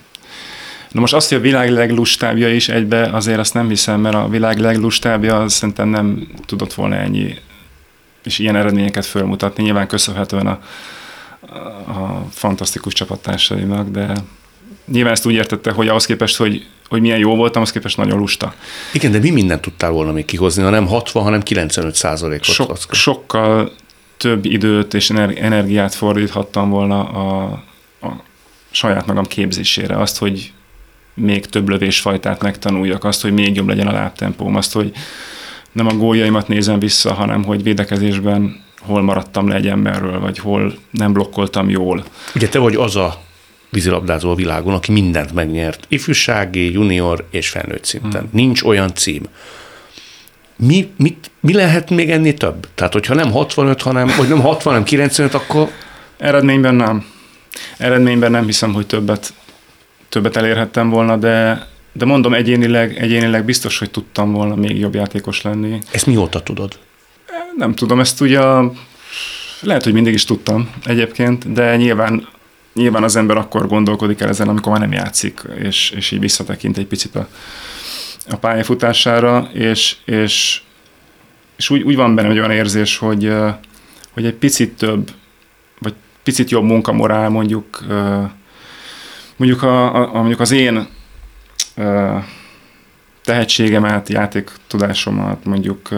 Na most azt, hogy a világ leglustábja is egybe, azért azt nem hiszem, mert a világ leglustábja az szerintem nem tudott volna ennyi és ilyen eredményeket fölmutatni. Nyilván köszönhetően a, a fantasztikus csapattársainak, de nyilván ezt úgy értette, hogy ahhoz képest, hogy, hogy milyen jó voltam, ahhoz képest nagyon lusta. Igen, de mi mindent tudtál volna még kihozni, ha nem 60, hanem 95 százalékot? Sok, sokkal több időt és energiát fordíthattam volna a, a saját magam képzésére. Azt, hogy még több lövésfajtát megtanuljak, azt, hogy még jobb legyen a lábtempóm, azt, hogy nem a góljaimat nézem vissza, hanem hogy védekezésben hol maradtam le egy emberről, vagy hol nem blokkoltam jól. Ugye te vagy az a vízilabdázó a világon, aki mindent megnyert. Ifjúsági, junior és felnőtt szinten. Hmm. Nincs olyan cím. Mi, mit, mi lehet még ennél több? Tehát, hogyha nem 65, hanem, vagy nem 60, hanem 95, akkor... Eredményben nem. Eredményben nem hiszem, hogy többet, többet elérhettem volna, de, de mondom, egyénileg, egyénileg biztos, hogy tudtam volna még jobb játékos lenni. Ezt mióta tudod? Nem tudom, ezt ugye lehet, hogy mindig is tudtam egyébként, de nyilván nyilván az ember akkor gondolkodik el ezen, amikor már nem játszik, és, és így visszatekint egy picit a, a pályafutására, és, és, és úgy, úgy van benne egy olyan érzés, hogy, hogy egy picit több, vagy picit jobb munkamorál mondjuk, mondjuk, a, a, mondjuk az én tehetségemet, játéktudásomat mondjuk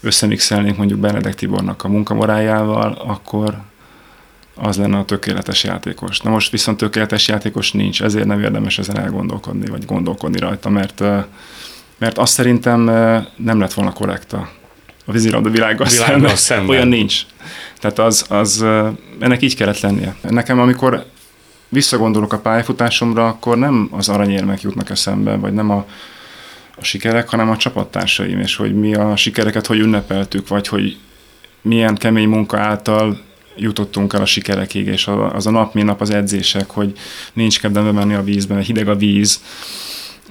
összemixelnék mondjuk Benedek Tibornak a munkamorájával, akkor, az lenne a tökéletes játékos. Na most viszont tökéletes játékos nincs, ezért nem érdemes ezen elgondolkodni, vagy gondolkodni rajta, mert, mert azt szerintem nem lett volna korrekta a vízilabda világgal, világgal szemben. Olyan nincs. Tehát az, az, ennek így kellett lennie. Nekem, amikor visszagondolok a pályafutásomra, akkor nem az aranyérmek jutnak eszembe, vagy nem a, a sikerek, hanem a csapattársaim, és hogy mi a sikereket hogy ünnepeltük, vagy hogy milyen kemény munka által jutottunk el a sikerekig, és az a nap, mint nap az edzések, hogy nincs kedvem menni a vízbe, mert hideg a víz,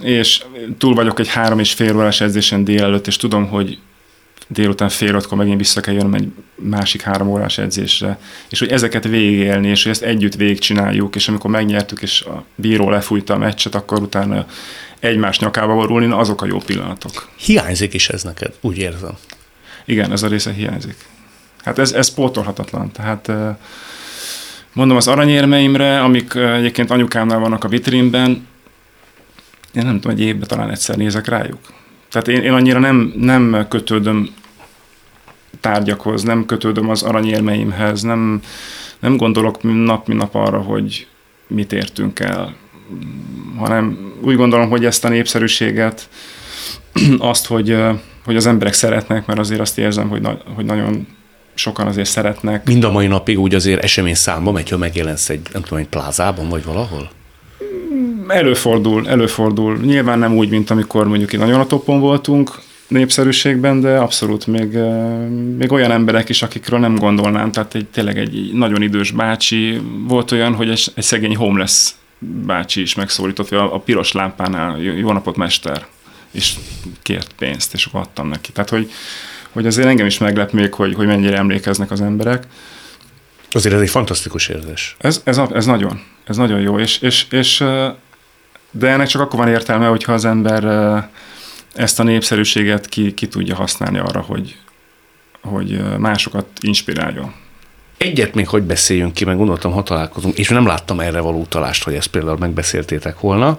és túl vagyok egy három és fél órás edzésen délelőtt, és tudom, hogy délután fél ötkor megint vissza kell jönnöm egy másik három órás edzésre, és hogy ezeket végigélni, és hogy ezt együtt végigcsináljuk, és amikor megnyertük, és a bíró lefújta a meccset, akkor utána egymás nyakába borulni, na azok a jó pillanatok. Hiányzik is ez neked, úgy érzem. Igen, ez a része hiányzik. Hát ez, ez pótolhatatlan. Tehát mondom, az aranyérmeimre, amik egyébként anyukámnál vannak a vitrínben, én nem tudom, egy évben talán egyszer nézek rájuk. Tehát én, én annyira nem, nem kötődöm tárgyakhoz, nem kötődöm az aranyérmeimhez, nem, nem gondolok nap, mint nap arra, hogy mit értünk el, hanem úgy gondolom, hogy ezt a népszerűséget, azt, hogy, hogy az emberek szeretnek, mert azért azt érzem, hogy, na, hogy nagyon sokan azért szeretnek. Mind a mai napig úgy azért esemény számba megy, ha megjelensz egy, nem tudom, egy plázában, vagy valahol? Előfordul, előfordul. Nyilván nem úgy, mint amikor mondjuk itt nagyon a topon voltunk népszerűségben, de abszolút még, eh, még olyan emberek is, akikről nem gondolnám. Tehát egy, tényleg egy nagyon idős bácsi volt olyan, hogy egy, egy szegény homeless bácsi is megszólított, a, a piros lámpánál, jó napot mester, és kért pénzt, és akkor adtam neki. Tehát, hogy, hogy azért engem is meglep még, hogy, hogy mennyire emlékeznek az emberek. Azért ez egy fantasztikus érzés. Ez, ez, ez nagyon, ez nagyon jó, és, és, és de ennek csak akkor van értelme, hogyha az ember ezt a népszerűséget ki, ki tudja használni arra, hogy, hogy másokat inspiráljon. Egyet még hogy beszéljünk ki, meg gondoltam, ha találkozunk, és nem láttam erre való utalást, hogy ezt például megbeszéltétek volna.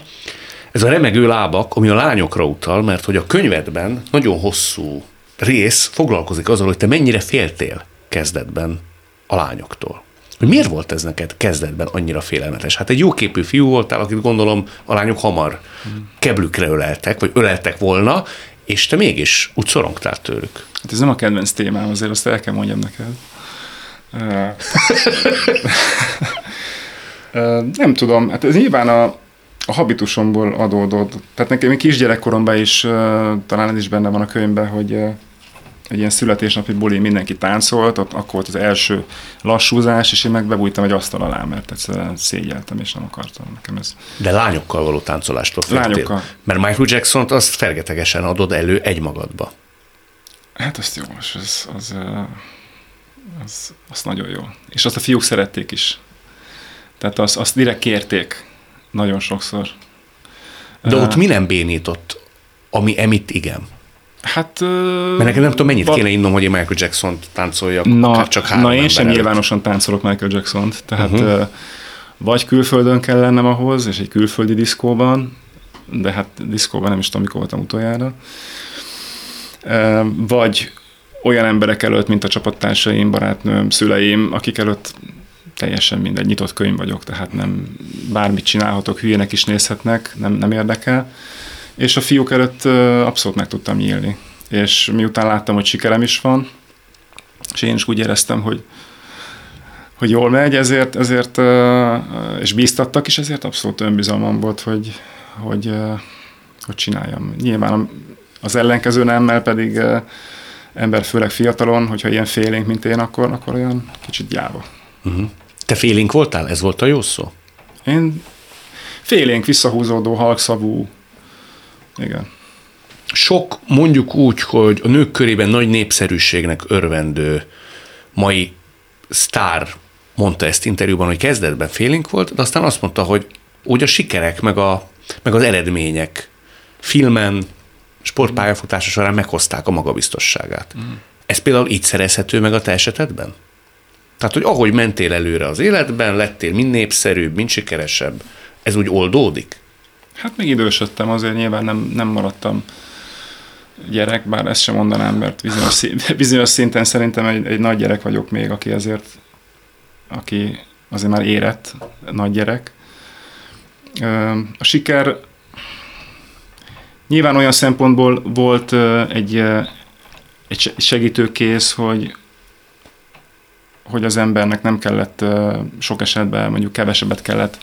Ez a remegő lábak, ami a lányokra utal, mert hogy a könyvedben nagyon hosszú rész foglalkozik azzal, hogy te mennyire féltél kezdetben a lányoktól. Hogy miért volt ez neked kezdetben annyira félelmetes? Hát egy jóképű fiú voltál, akit gondolom a lányok hamar keblükre öleltek, vagy öleltek volna, és te mégis úgy szorongtál tőlük. Hát ez nem a kedvenc témám, azért azt el kell mondjam neked. nem tudom, hát ez nyilván a, a habitusomból adódott. Tehát nekem kisgyerekkoromban is, talán ez is benne van a könyvben, hogy egy ilyen születésnapi buli mindenki táncolt, ott akkor volt az első lassúzás, és én meg bebújtam egy asztal alá, mert egyszerűen szégyeltem, és nem akartam nekem ez. De lányokkal való táncolástól féltél. Lányokkal. Mert Michael Jackson-t azt fergetegesen adod elő egymagadba. Hát azt jó, az, az, az, az, az nagyon jó. És azt a fiúk szerették is. Tehát azt, azt direkt kérték nagyon sokszor. De ott mi nem bénított, ami emitt igen? Hát... Mert nekem nem tudom, mennyit val- kéne innom, hogy én Michael Jackson-t táncoljak, na, csak három Na, én sem előtt. nyilvánosan táncolok Michael Jackson-t, tehát uh-huh. vagy külföldön kell lennem ahhoz, és egy külföldi diszkóban, de hát diszkóban nem is tudom, mikor voltam utoljára, vagy olyan emberek előtt, mint a csapattársaim, barátnőm, szüleim, akik előtt teljesen mindegy, nyitott könyv vagyok, tehát nem bármit csinálhatok, hülyének is nézhetnek, nem, nem érdekel. És a fiúk előtt abszolút meg tudtam nyílni. És miután láttam, hogy sikerem is van, és én is úgy éreztem, hogy, hogy jól megy, ezért, ezért és bíztattak, és ezért abszolút önbizalmam volt, hogy, hogy, hogy csináljam. Nyilván az ellenkező nemmel pedig ember, főleg fiatalon, hogyha ilyen félénk, mint én, akkor, akkor olyan kicsit gyáva. Uh-huh. Te félénk voltál? Ez volt a jó szó? Én félénk, visszahúzódó, halkszavú, igen. Sok, mondjuk úgy, hogy a nők körében nagy népszerűségnek örvendő mai sztár mondta ezt interjúban, hogy kezdetben félénk volt, de aztán azt mondta, hogy úgy a sikerek, meg, a, meg az eredmények filmen, sportpályafutása során meghozták a magabiztosságát. Mm. Ez például így szerezhető meg a te esetedben? Tehát, hogy ahogy mentél előre az életben, lettél mind népszerűbb, mind sikeresebb, ez úgy oldódik? Hát még idősödtem, azért nyilván nem, nem maradtam gyerek, bár ezt sem mondanám, mert bizonyos, bizonyos szinten szerintem egy, egy nagy gyerek vagyok még, aki azért, aki azért már érett nagy gyerek. A siker nyilván olyan szempontból volt egy, egy segítőkész, hogy, hogy az embernek nem kellett sok esetben, mondjuk kevesebbet kellett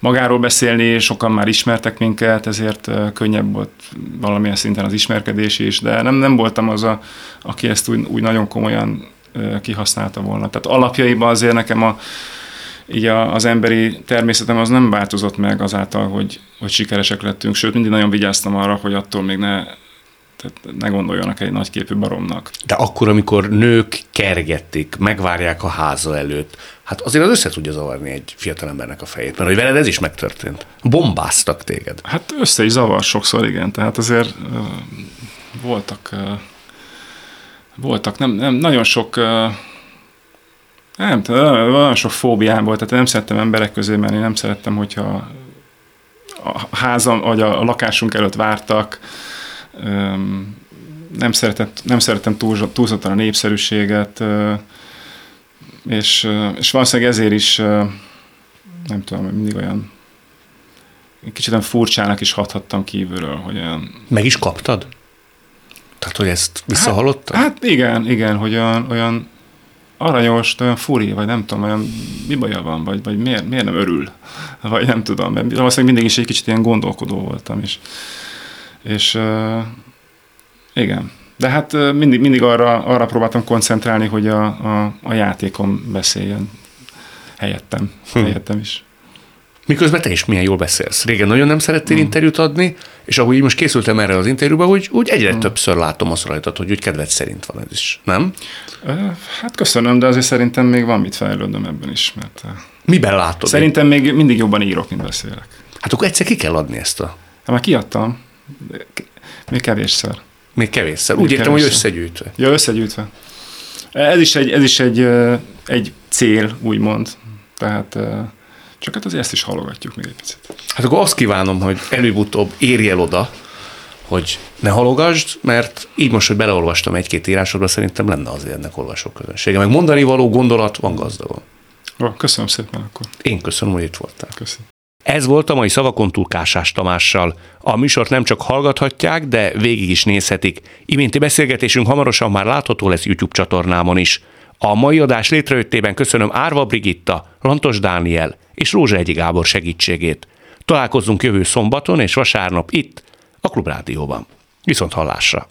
magáról beszélni, sokan már ismertek minket, ezért könnyebb volt valamilyen szinten az ismerkedés is, de nem, nem voltam az, a, aki ezt úgy, úgy nagyon komolyan kihasználta volna. Tehát alapjaiban azért nekem a, így a, az emberi természetem az nem változott meg azáltal, hogy, hogy sikeresek lettünk, sőt mindig nagyon vigyáztam arra, hogy attól még ne tehát ne gondoljanak egy nagyképű baromnak. De akkor, amikor nők kergették, megvárják a háza előtt, hát azért az össze tudja zavarni egy fiatalembernek a fejét, mert hogy veled ez is megtörtént. Bombáztak téged. Hát össze is zavar sokszor, igen. Tehát azért uh, voltak, uh, voltak, nem, nem, nagyon sok uh, nem nagyon sok fóbiám volt, tehát nem szerettem emberek közé menni, nem szerettem, hogyha a házam, vagy a lakásunk előtt vártak, nem, szeretett, nem szerettem túl, túlzottan a népszerűséget, és, és valószínűleg ezért is, nem tudom, mindig olyan kicsit olyan furcsának is hathattam kívülről, hogy olyan... Meg is kaptad? Tehát, hogy ezt visszahallottad? Hát, hát igen, igen, hogy olyan, olyan aranyos, olyan furi, vagy nem tudom, olyan mi baja van, vagy, vagy miért, miért nem örül, vagy nem tudom, mert valószínűleg mindig is egy kicsit ilyen gondolkodó voltam, és és igen. De hát mindig, mindig arra, arra próbáltam koncentrálni, hogy a, a, a játékom beszéljen helyettem, hm. helyettem is. Miközben te is milyen jól beszélsz. Régen nagyon nem szerettél mm. interjút adni, és ahogy így most készültem erre az interjúba, úgy, úgy egyre mm. többször látom azt rajtad, hogy úgy kedved szerint van ez is, nem? Hát köszönöm, de azért szerintem még van mit fejlődöm ebben is. Mert Miben látod? Szerintem még mindig jobban írok, mint beszélek. Hát akkor egyszer ki kell adni ezt a... Hát már kiadtam. Még kevésszer. Még kevésszer. Úgy értem, hogy összegyűjtve. Ja, összegyűjtve. Ez is egy, ez is egy, egy cél, úgymond. Tehát csak hát azért ezt is halogatjuk még egy picit. Hát akkor azt kívánom, hogy előbb-utóbb érj el oda, hogy ne halogasd, mert így most, hogy beleolvastam egy-két írásodba, szerintem lenne azért ennek olvasóközönsége. Meg mondani való gondolat van gazdagon. köszönöm szépen akkor. Én köszönöm, hogy itt voltál. Köszönöm. Ez volt a mai Szavakon túl Kásás Tamással. A műsort nem csak hallgathatják, de végig is nézhetik. Iménti beszélgetésünk hamarosan már látható lesz YouTube csatornámon is. A mai adás létrejöttében köszönöm Árva Brigitta, Lantos Dániel és Rózsa Egyi Gábor segítségét. Találkozzunk jövő szombaton és vasárnap itt, a Klubrádióban. Viszont hallásra!